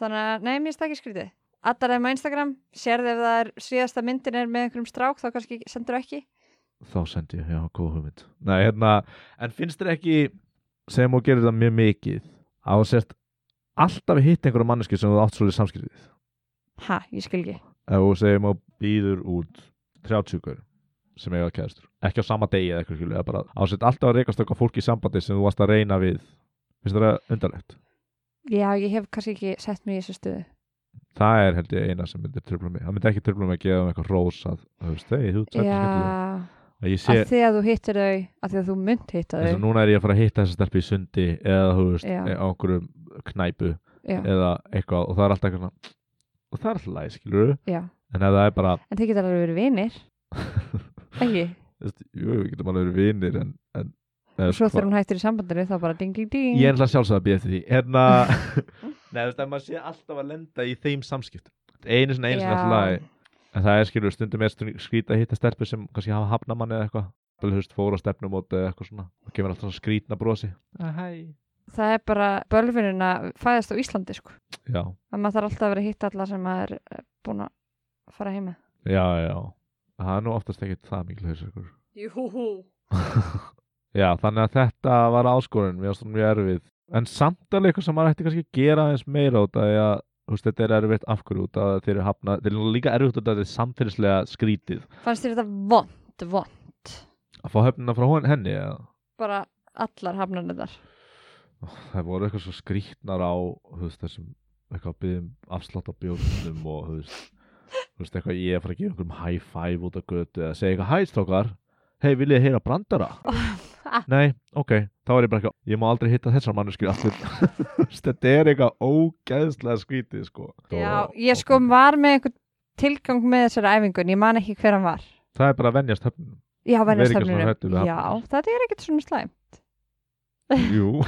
þannig að, nei, mér finnst það ekki skrítið Allar þeim á Instagram, sérðu ef það er síðasta myndin er með einhverjum strák þá kannski sendur ekki þá sendi ég, já, góð hugmynd. Nei, hérna, en finnst þér ekki sem þú gerir það mjög mikið að sért alltaf hitt einhverja manneski sem þú átt svolítið samskiptið Ha, ég skil ekki. Ef þú segjum og býður út 30 gaur sem eiga kæðstur ekki á sama degi eða eitthvað eða bara á sért alltaf að reykast okkar fólk í sambandi sem þú varst að reyna við. Finnst þér það undarlegt? Já, ég hef kannski ekki sett mig í þessu stöðu. Það er held ég eina sem myndir tröfla mig. Það myndi ekki tröfla mig að gefa um eitthvað rós sé, að því að þú hittir þau að því að þú mynd hitta eins og þau. núna er ég að fara að hitta þessa stelpi í sundi eða þú veist, á einhverjum knæpu Já, eða eitthvað og það er alltaf eitthvað svona og það er alltaf læg, skilur en það er bara, en þið getur alveg verið vinir. Ekki, jú, við getum alveg verið vinir en, en og svo þegar hún hættir í sambandinu þá bara ding ding ding. Ég er alltaf sjálfsögð að býja eftir því. En að, neða, þú veist, að maður sé alltaf að lenda í þeim samskiptum. Einu sinni, einu lagi en það er skilur stundum er skrýta að hitta stelpur sem kannski hafa hafna manni eða eitthvað. Þú veist, fóra stefnumóti eða eitthvað svona. Og kemur alltaf svona skrýtna brosi. Það er bara bölvunin að fæðast á Íslandi sko. já, að maður þarf alltaf að vera að hitta alla sem maður er eh, búin að fara heima já, já. Það er nú oftast ekkert það mikil hausverkur Jú. já, þannig að þetta var áskorun. Mjög erfið. En samt alveg eitthvað sem maður ætti kannski að gera eins meira út af því að þú veist, þetta er erfitt af hverju út af þeir eru hafna þeir eru líka erfitt út af þetta er samfélagslega skrítið fannst þér þetta vond, vond að fá höfnina frá henni eða? Bara allar hafnarnir þar. Það voru eitthvað svo skrítnar á þú veist, þessum eitthvað að byggja um afslátt á bjórnum og þú veist, þú veist eitthvað ég er að fara að gefa einhverjum high five út af götu eða segja eitthvað hæstrókar hei viljið heyra brandara nei, ok, þá er ég bara eitthvað ég má aldrei hitta þessar manneskir veist, þetta er eitthvað ógeðslega skrítið sko. Já, ég sko var með einhvern tilgang með þessari æfingun, ég man ekki hver hann var. Það er bara að venjast höfnum já, við venjastöfnunum já, þetta er ekkert svona slæm jú.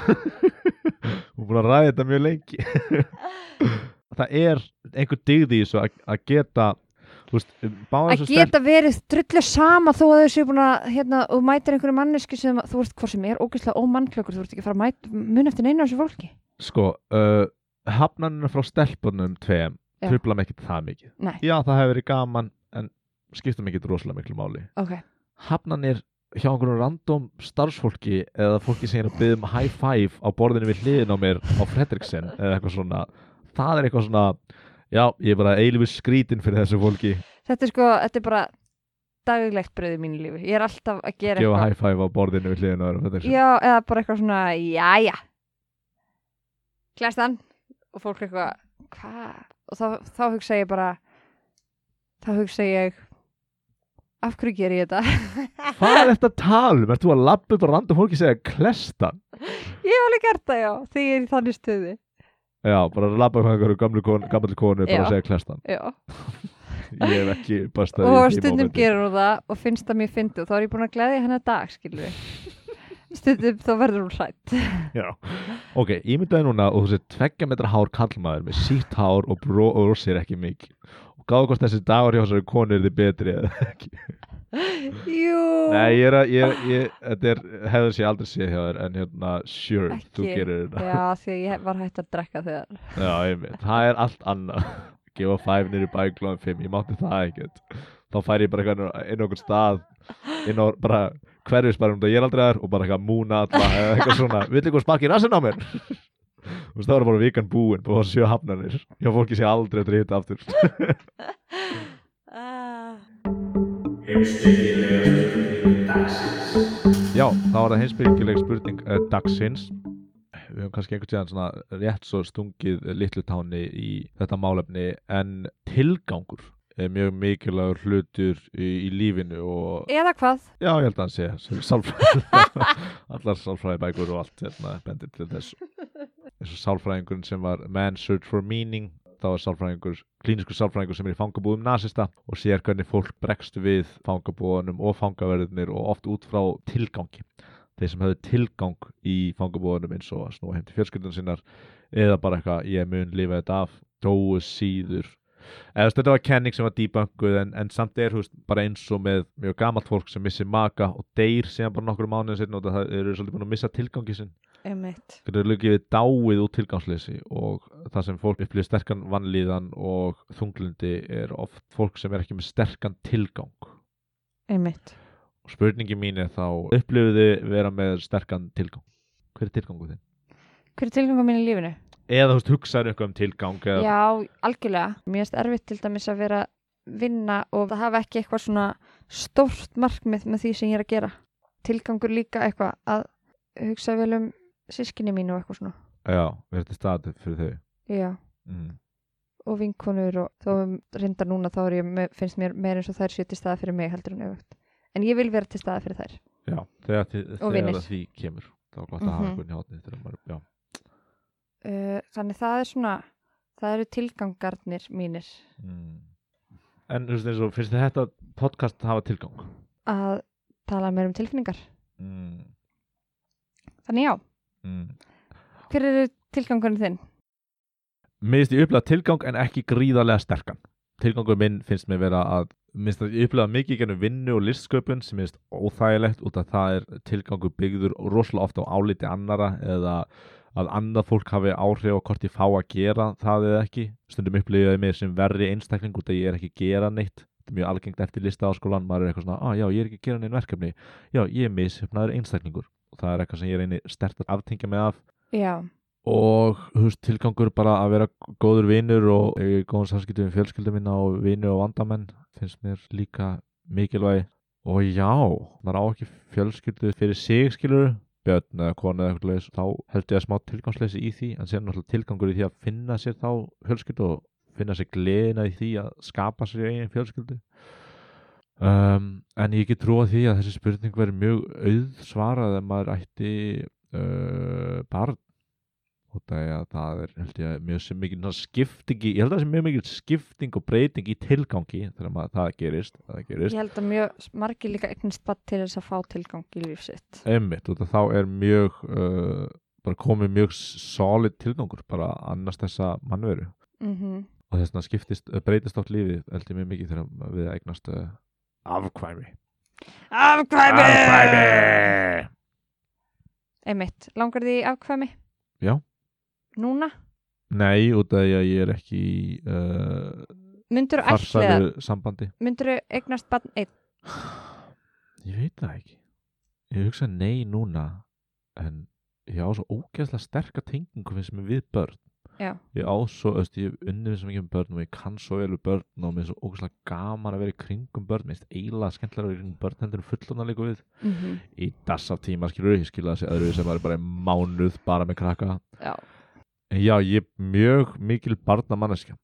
Hún búin að ræða þetta mjög lengi. Það er einhver digði í þessu að, að geta veist, að geta verið drullu sama þó að þau séu búin að hérna, og mætir einhverju manneski sem þú veist hvað sem er ógeðslega ómannklökur þú ert ekki að fara að mæta, mun eftir neina á þessu fólki sko, uh, hafnanina frá stelpunum tveim Já. trubla mig ekki það mikið Nei. já, það hefur verið gaman en skipta mig ekki rosalega miklu máli ok, hafnanir hjá einhverjum random starfsfólki eða fólki sem er að byggja um high five á borðinu við hliðin á mér á Fredriksen eða eitthvað svona það er eitthvað svona, já, ég er bara eilífi skrítin fyrir þessu fólki. Þetta er sko þetta er bara daglegt bröðið mínu lífi. Ég er alltaf að gera gefa eitthvað. high five á borðinu við hliðin á mér á Fredriksen já, eða bara eitthvað svona, jæja. Klæst hann og fólk eitthvað, hvað og þá, þá hugsa ég bara þá hugsa ég af hverju ger ég þetta? Hvað er þetta að tala um? Ert þú að labba upp á random fólki og segja klestan? ég hef alveg gert það já, þegar ég er í þannig stöðu Já, bara að upp á einhverju gamlu konu, gamlu konu bara að segja klestan já. Ég hef ekki bastað og í því stundum mómenti. gerur hún það og finnst það mér fyndið og þá er ég búin að gleðja hennar dag skilur við stundum þá verður hún hrætt Já. ok, ímyndaði núna og þú sé tveggja metra hár kallmaður með sítt hár og bró og rossir ekki mikið og gáðu hvort þessi dagur hjá þessari konu er þið betri eða ekki. Jú. Nei, ég er að, ég, ég, þetta er hefur sér aldrei séð hjá þér en hérna, sure, þú Ekki. gerir þetta. Já því ég var hægt að drekka þegar. Já, einmitt, það er allt annað. Gefa five niður í bæklóðum fimm, ég mátti það ekkert. Þá fær ég bara eitthvað inn á okkur stað inn á bara hverjus bara um þetta ég er aldrei þar og bara eitthvað múna alla eða eitthvað svona, vill eitthvað spakki rassin á mér þú veist, það var bara vikan búin búin að sjö hafnanir, já fólki sé aldrei að drýta aftur. Ah. Já, þá var það heimsbyggileg spurning uh, dagsins. Við höfum kannski einhvern tíðan svona rétt svo stungið litlu táni í þetta málefni en tilgangur er mjög mikilvægur hlutur í, í lífinu og eða hvað? Já, ég held að hann sé sálfræði allar sálfræði bækur og allt hérna, bendir til þess eins og sálfræðingurinn sem var Man's Search for Meaning þá er sálfræðingur, klíniskur sálfræðingur sem er í fangabúðum nasista og sér hvernig fólk bregst við fangabúðunum og fangaverðinir og oft út frá tilgangi. Þeir sem höfðu tilgang í fangabúðunum eins og að snúa heim til fjölskyldun sinnar eða bara eitthvað, ég mun lifa þetta af. Dóu síður. Eða þetta var kenning sem var debunkuð en, en samt er veist, bara eins og með mjög gamalt fólk sem missir maka og deyr síðan bara nokkur mánuðin sinni og það eru svolítið búin að missa tilgangi sinn líka við dáið út tilgangsleysi og það sem fólk upplýði sterkan vannlíðan og þunglindi er oft fólk sem er ekki með sterkan tilgang. Einmitt. Og spurningi mín er þá upplýðið þið vera með sterkan tilgang? Hver er tilgangu þinn? hver er tilgangum mín í lífinu? eða þú veist hugsaður eitthvað um tilgang eða, já, algjörlega. Mér finnst erfitt til dæmis að vera vinna og það hafa ekki eitthvað svona stórt markmið með því sem ég er að gera. Tilgangur líka eitthvað að hugsa vel um sískinni mínu og eitthvað svona já, verður þetta staðið fyrir þau já, mm. og vinkonur og þó reyndar núna þá ég, finnst mér meir eins og þær séu til staða fyrir mig heldur en auðvögt en ég vil vera til staða fyrir þær já, þegar, Og þegar því kemur þá er gott að hafa Mhm. einhvern já, uh, þannig það er svona það eru tilgangarnir mínir mm. En þú veist eins og finnst þið þetta podcast hafa tilgang? að tala mér um tilfinningar Mm. þannig já, Mm. hver eru tilgangurinn þinn? Mér finnst ég upplega tilgang en ekki gríðarlega sterkan. Tilgangur minn finnst mér vera að Mér finnst að ég upplega mikið gennum vinnu og listsköpun sem finnst óþægilegt út af það er tilgangur byggður rosalega ofta á áliti annara eða að annað fólk hafi áhrif á hvort ég fá að gera það eða ekki. Stundum upplýðið mig sem verri einstakling út af ég er ekki að gera neitt. Þetta er mjög algengt eftir lista á skólan maður er eitthvað svona, ah, já, ég er ekki að gera neinn verkefni. Já, ég er mishefnaður einstaklingur og það er eitthvað sem ég reyni stert að aftengja mig af. Já, og veist, tilgangur bara að vera góður vinur og í góðan samskiptum við fjölskyldum minna og vinu og vandamenn finnst mér líka mikilvæg og já, maður á ekki fjölskyldu fyrir sig skilur björn eða konu eða eitthvað leis þá held ég að smá tilgangsleysi í því en sér náttúrulega tilgangur í því að finna sér þá fjölskyldu og finna sér gleðina í því að skapa sér eigin fjölskyldu um, en ég get trúa því að þessi spurning verður mjög auð svarað ef maður ætti uh, barn. Og það er, er held ég, mjög sem mikil svona skiptingi, ég held að það sé mjög mikil skipting og breyting í tilgangi þegar maður það gerist, það gerist. ég held að mjög margir líka eignast bara til þess að fá tilgang í lífsitt einmitt, og þá er mjög uh, bara komið mjög solid tilgangur, bara annars þessa mannveru. Mm og þess vegna skiptist, breytist átt lífið held ég mjög mikið þegar við eignast uh, afkvæmi Afkvæmi! Einmitt, langar því í afkvæmi? Já. Núna? Nei, út af því að ég er ekki uh, Myndur þú farsælu sambandi myndur þú eignast barn einn? Ég veit það ekki Ég hugsa nei núna en ég á svo ógeðslega sterka tengingu finnst mér við börn Já. Ég á svo, öst, ég unnið svo mikið um börn og ég kann svo vel við börn og mér er svo ógeðslega gaman að vera í kringum börn. Mér finnst eiginlega skemmtilega að vera í kringum börn heldur en fullorna líka við. Mm í dassa tíma skilur ég skilja þessi öðru sem var bara í mánuð bara með krakka. Já. en já, ég er mjög mikil barna manneskja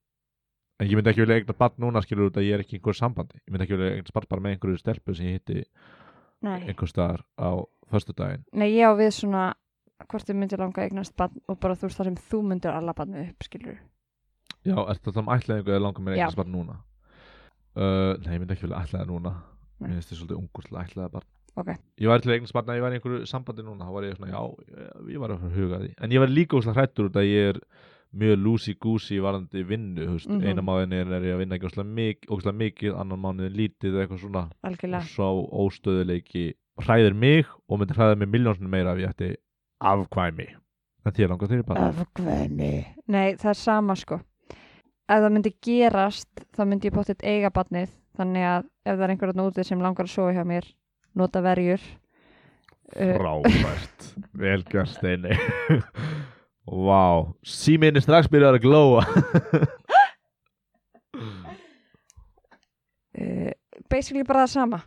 en ég myndi ekki vilja eigna barn núna skilur út að ég er ekki í einhverju sambandi. Ég myndi ekki vilja eigna barn bara með einhverju stelpu sem ég hitti einhver staðar á föstudaginn. Nei, ég á við svona hvort þið myndir langa eignast barn og bara þú veist það sem þú myndir alla barnið upp, skilur já, ertu það um ætlaðingu eða langar mér eignast barn núna? Uh, nei, ég myndi ekki vilja ætlaða núna. Mér finnst þið svolítið ungur til að ætlaða barn. Ok. ég var til eignast barn að ég var í einhverju sambandi núna þá var ég svona, já, ég, var að huga því. En ég var líka úslega hrættur út að ég er mjög loosey-goosey varandi vinnu veist, Mhm. eina máðin er, er ég að vinna ekki óslega mikið, annan mánuðin lítið eða eitthvað svona. Algjörlega. svo óstöðuleiki hræðir mig og myndi hræða mig miljónsinu meira ef ég ætti afkvæmi en þér langar þeirri bara Afkvæmi. Nei, það er sama sko. Ef það myndi gerast, þá myndi ég bóttið eiga barnið, þannig að ef það er einhver að úti sem langar að sofa hjá mér, nota verjur. Uh, frábært, velgjörn steini Vá, síminn er strax byrjað að glóa uh, basically bara það sama.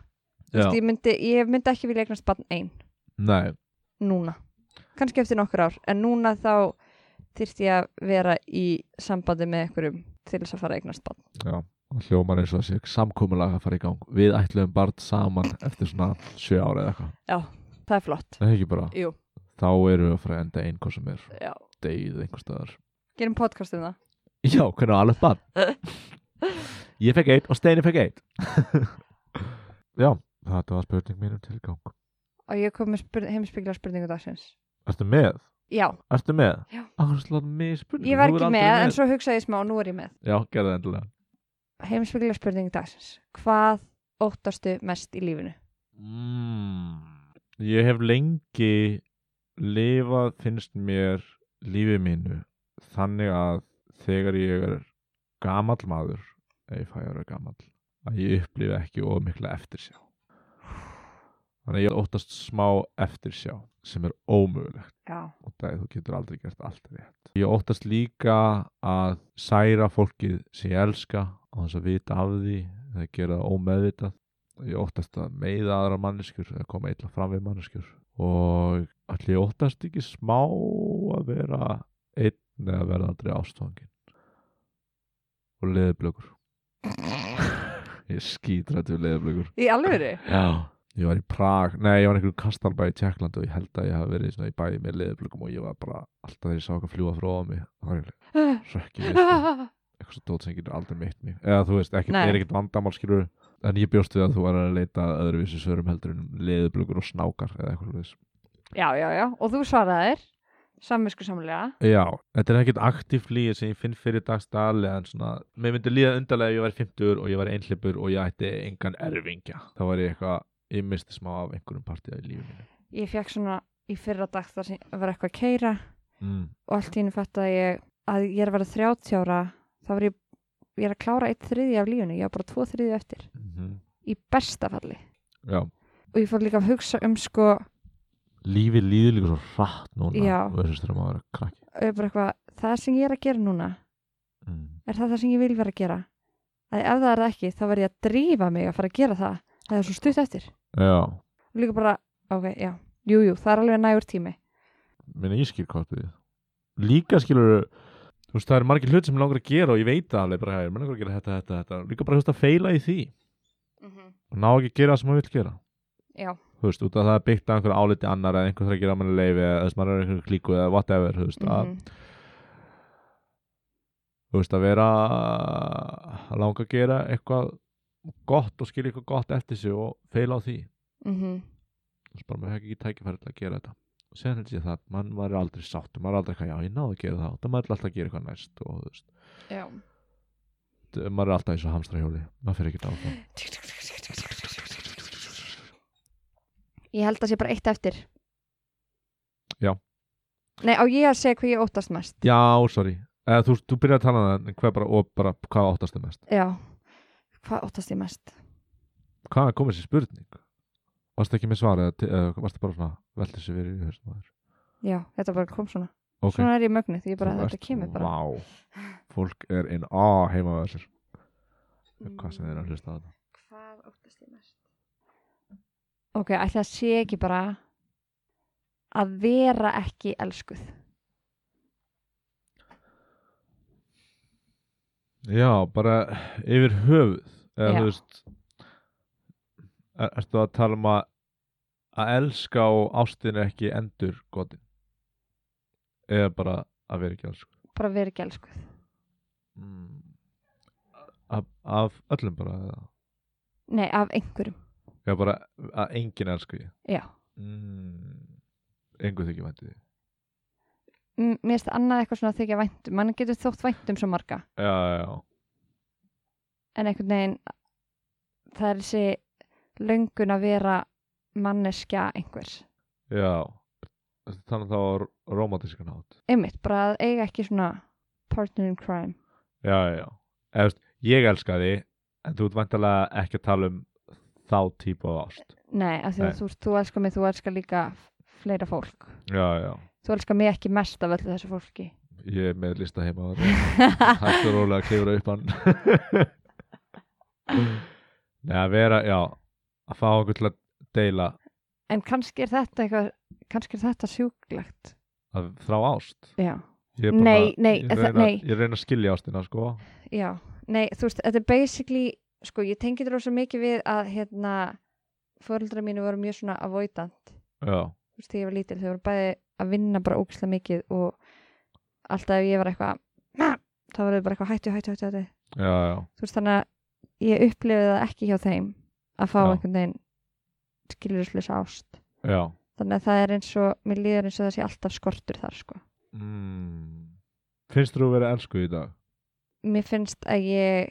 Veist, ég, myndi, ég myndi ekki vilja eignast barn einn, nei, núna. Kannski eftir nokkur ár, en núna þá þyrfti ég að vera í sambandi með einhverjum til þess að fara að eignast barn. já hljómar eins og að sé samkomulag að fara í gang Við ætluðum barn saman eftir svona sjö ára eða eitthvað Það er flott. Það er ekki bara, Jú, þá erum við að fara að enda einn hvað sem er já. deyð einhver staðar Gerum podcast um það. Já, hvernig var alveg barn Ég fekk einn og Steini fekk einn Já, þetta var spurning mín um tilgang Og ég kom með spurning, heimspegla spurningu dagsins. Ertu með? Já, Ertu með? Já. Spurning ég var ekki aldrei með, en svo hugsaði ég smá og nú er ég með. Já, gerðu það endilega Heimspegla spurningu dagsins. Hvað óttastu mest í lífinu? mm. Ég hef lengi lifað finnst mér lífið mínu þannig að þegar ég er gamall maður ef ég fæ að vera gamall að ég upplifi ekki of mikla eftirsjá þannig að ég óttast smá eftirsjá sem er ómögulegt. Já. og það er þú getur aldrei gert allt rétt. Ég óttast líka að særa fólkið sem ég elska á þess að vita af því eða gera það ómeðvitað. Ég óttast að meiða aðra manneskjur eða koma illa fram við manneskjur. Og allir ég óttast ekki smá að vera einn eða verða aldrei ástfangin og leðublökur ég skýtrætt við leðublökur Í alvöru? já, ég var í Prag, nei ég var einhverjum kastalbæ í Tjekkland og ég held að ég hafi verið í bæ með leðublökum og ég var bara alltaf þegar ég sá eitthvað fljúa frá mig það var eiginlega sökki við sko. eitthvað svo dót sem getur aldrei meitt mig eða þú veist, ekkert, er ekkert vandamál skilur en ég bjóst við að þú var að leita öðruvísi svörum heldur en leðublökur og snákar eða eitthvað svoleiðis. já, já, já, og þú svaraðir samvisku samlega Já, þetta er ekkert aktív líð sem ég finn fyrir dagstali en svona, mér myndi líða undarlega ef ég væri 50 og ég væri einhleipur og ég ætti engan erfingja. Þá var ég eitthvað, ég misti smá af einhverjum partíða í lífinu mínu. ég fekk svona í fyrra dag þar sem var eitthvað að keira Mm. og allt í henni fattaði ég að ég er að vera 30 ára þá var ég, ég er að klára eitt þriði af lífinu, ég var bara tvo þriði eftir Mm í besta falli Já, og ég fór líka að hugsa um sko lífið líður líka svo hratt núna Já. og þessast þegar maður er krakki. það sem ég er að gera núna Mm. er það það sem ég vil vera að gera að ef það er það ekki, þá verð ég að drífa mig að fara að gera það, það er svo stutt eftir Já, líka bara, ok, já. Jújú, jú, það er alveg nægur tími. Minna ég skil hvað við. Líka skilur, þú veist, það er margir hlut sem ég langar að gera og ég veit það alveg bara, ég langar að gera þetta, þetta, þetta. Líka bara, þú veist, að feila í því. Og ná ekki að gera það sem maður vil gera. já, þú veist, út af það er byggt á einhverju áliti annar eða einhver þarf að gera manni leifi eða þess maður er einhverju klíku eða whatever þú veist, að, mhm, þú veist, að vera að langa að gera eitthvað gott og skilja eitthvað gott eftir sig og feila á því. Mhm, þú veist, bara maður ekki tækifæri til að gera þetta. Og séðan held ég það, mann maður er aldrei sáttur maður er aldrei eitthvað, já, ég náði að gera það. Það maður er alltaf að gera eitthvað næst og þú veist, já. Maður er alltaf eins og hamstrahjóli maður fyrir ekki áfram. Ég held að sé bara eitt eftir. Já. nei, á ég að segja hvað ég óttast mest? Já, sorry, eða, þú, þú byrjar að tala um það hvað bara, og bara, hvað áttastu mest? Já, hvað óttast ég mest? Hvað er komið sér spurning? Varstu ekki með svar eða, eða varstu bara svona veltið sér verið í á þér já, þetta bara kom svona. Ok. svona er ég mögnuð, því ég bara, þetta kemur bara. Vá, fólk er in á heima á þessir Hvað sem þeir að hlusta á þetta. Hvað óttast ég mest? Ok, ætli það sé ekki bara að vera ekki elskuð. Já, bara yfir höfuð eða þú veist er, Ertu að tala um að að elska og ástin er ekki endur gotin eða bara að vera ekki elsku Bara vera ekki elskuð. mm. af, af öllum bara eða? Nei, af einhverjum. Já, bara að enginn elsku ég Já. mm. Engu þykir væntið því Mér finnst annað eitthvað svona að þykja væntum. Man getur þótt væntum svo marga. Já, já, já En einhvern veginn, það er þessi löngun að vera manneskja einhvers. Já, þannig þá á romantískan hátt Einmitt, bara að eiga ekki svona partner in crime. Já, já, já Eða, veist, Ég elska því en þú ert vantarlega ekki að tala um þá típu af ást Nei, af því að þú, þú elskar mig, þú elskar líka fleira fólk. Já, já, Þú elskar mig ekki mest af öllu þessu fólki. ég er með lista heima og rólega að klifra upp hann Nei, að vera, já að fá okkur til að deila En kannski er þetta eitthvað, kannski er þetta sjúklegt. að þrá ást Já, Ég bara- Nei, nei, ég reyna, nei. ég reyna að skilja ástina, sko já. Nei, þú veist, þetta er basically, sko, ég tengi þetta rosa mikið við að, hérna, fóreldra mínu voru mjög svona avoidant. Já, Þú veist, þegar ég var lítil, þau voru bæði að vinna bara ógislega mikið og alltaf ef ég var eitthvað, þá var þau bara eitthvað hættu, hættu, hættu, hættu. já, já Þú veist, þannig að ég upplifið það ekki hjá þeim að fá Já. einhvern veginn skiljurisleisa ást. Já Þannig að það er eins og, mér líður eins og það sé alltaf skortur þar, sko. mm. Finnst þú að vera elsku í dag? mér finnst að ég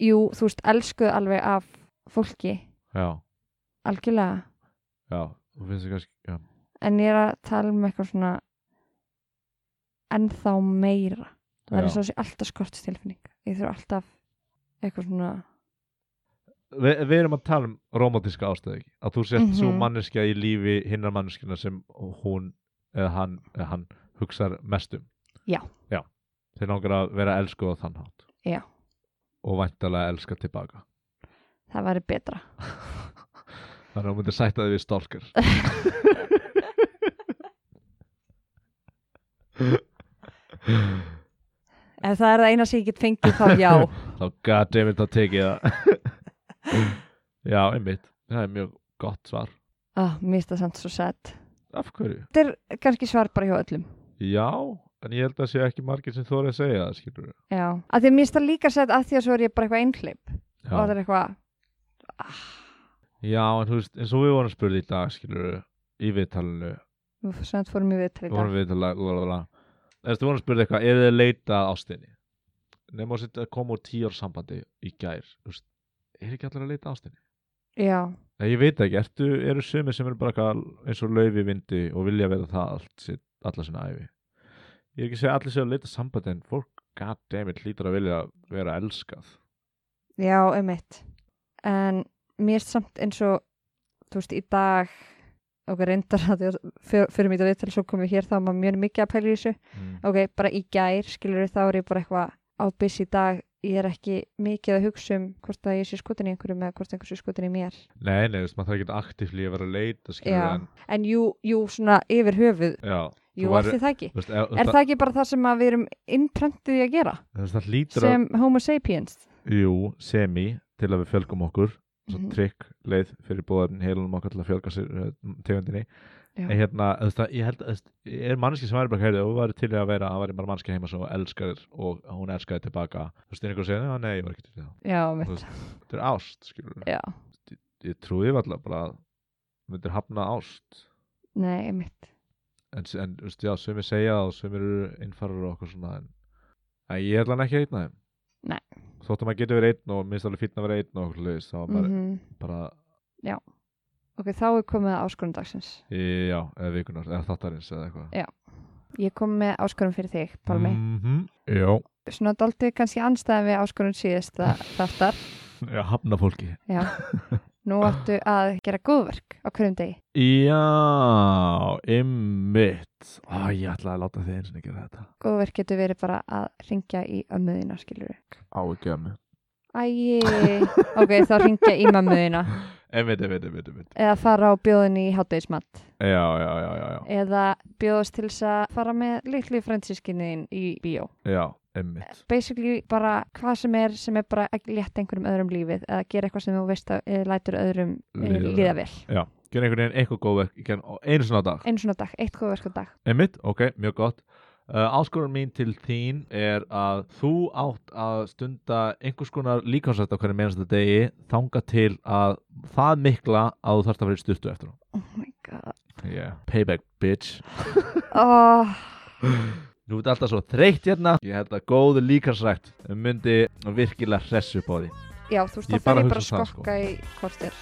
jú, þú veist, elskuð alveg af fólki, Já, algjörlega já, þú finnst þið kannski Já, en ég er að tala um eitthvað svona ennþá meira. Það er eins og þessi alltaf skortstilfinning. Ég þurf alltaf eitthvað svona Vi, við erum að tala um romantíska ástöð ekki. Að þú sett svo Mhm. manneskja í lífi hinnar manneskina sem hún eða hann, eða hann hugsar mest um. Já. Já, þeir langar að vera elsku á þann hátt. Já. og væntalega elska tilbaka. Það væri betra. Þannig að þú myndir sætta þig við stálkar ef það er það eina sem ég get fengið þá já. Þá goddammit þá tekið það. Já, einmitt. Það er mjög gott svar. Ah, mér finnst það samt svo sad. Af hverju? þetta er kannski svar bara hjá öllum. Já, en ég held að sé ekki margir sem þóri að segja það, skilur já, að því að mér finnst það líka sad að því að svo er ég bara eitthvað einhleip og það er eitthvað já en þú veist, eins og við vorum spurði í dag, skilur í viðtalinu, við samt fórum í viðtal í við vorum dag viðtalinu Þú við vorum spurði eitthvað, er þið leitað að ástinni? Nefnum að að koma úr tíu ára sambandi í gær, veist, er ekki allir að leita að ástinni? já, Nei, ég veit ekki, ertu, eru sumir sem eru bara eins og laufi vindi og vilja vera það allt sitt, alla sinna æfi ég er ekki að segja að allir séu að leita sambandi en fólk, goddammit, hlýtur að vilja vera elskað. Já, um eitt en mér samt eins og þú veist, í dag ok, reyndar að að fyr- fyrir þetta viðtal svo komum við hér þá var maður mjög mikið að pæla í þessu. Mm. ok, bara í gær, skilur þá er ég bara eitthvað á í dag. Ég er ekki mikið að hugsa um hvort að ég sé skotin í einhverjum eða hvort einhver sé skotin í mér. Nei, nei, þú veist, maður þarf ekki aktífli að vera að leita skilur, Já. en, en jú, jú, svona yfir höfuð. Já, jú, væri- allir það ekki. veist, er það ekki bara það sem að við erum innprentið í að gera? Það, það að, sem homo sapiens. Jú, semi til að við fjölgum okkur svo Mhm. trikk leið fyrir bóðarinn heilunum okkar til að fjölga sér eh, tegundinni. Já. en hérna, þú veist, að ég held að ég er mannski sem væri bara heyrði og þú væri til að vera að væri bara mannski heima sem elskar og hún elskaði tilbaka. Þú veist, er einhver að segja, "Já, nei, ég var ekki til það. Já, mitt, þetta er ást, skilur já, ég trúi alltaf bara að myndir hafna ást. Nei, mitt en, en þú veist, já, sumir segja það og sumir eru innfarar og okkur svona en, en ég er alveg ekki einn af þeim Nei. þótt að maður getur verið einn og minnst alveg fínn að vera einn og leiðis þá bara, mm bara, ok, þá er komið áskorun dagsins. Já, eða vikunar eða þáttarins eða eitthvað. Ég kom með áskorun fyrir þig, Pálmi. -hmm. já, svona daldið kannski anstæðan við áskorun síðasta þáttar. Já, hafna fólki. Já, nú áttu að gera góðverk á hverjum degi. Já, ymmit Ó, ég ætlaði að láta þið eins og gera þetta. Góðverk getur verið bara að ringja í ömmuðina, skilur við á ekki mig Æi, ok, þá ringja í mömmuðina Einmitt, einmitt, einmitt, einmitt. eða fara á bjóðinni í hátdeismat Já, já, já, já, já. eða bjóðast til þess að fara með litlu fransískinniðin í bíó. Já, einmitt. basically bara hvað sem er sem er bara að létta einhverjum öðrum lífið eða gera eitthvað sem þú veist að eh, lætur öðrum Líða líða, vel. líða vel Já, gera einhvern veginn eitthvað góð verk einu svona dag. einu svona dag, eitt góðverk á dag Einmitt, ok, mjög gott. Uh, áskorun mín til þín er að þú átt að stunda einhvers konar líkonsætt á hverju mennasta degi þanga til að það mikla að þú þarfst að vera í styrtu eftir hún. oh my god Yeah. Payback, bitch. oh, Þú ert alltaf svo þreytt hérna. Ég held að góðu líkansrætt myndi virkilega hress upp á því. já, þú veist, þá bara ég að bara að hugsa það, skokka í kortir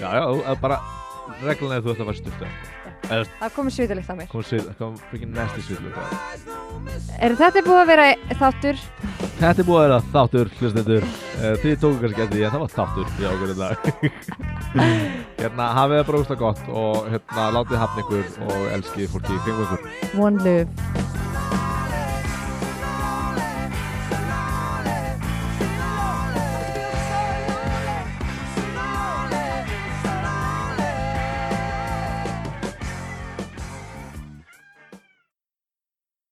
já, já, bara reglan að þú ert að fara styrtu eftir. Það komið sviðalikt á mér. Kom svið, kom fyrir næsti svið er þetta búið að vera þáttur? Þetta er búið að vera þáttur, hlustendur. Uh, Þið tóku kannski eftir því en það var þáttur í í dag. Hérna, hafið það bara úrst gott og hérna, látið hafna ykkur og elskið fólki í kringum ykkur. One love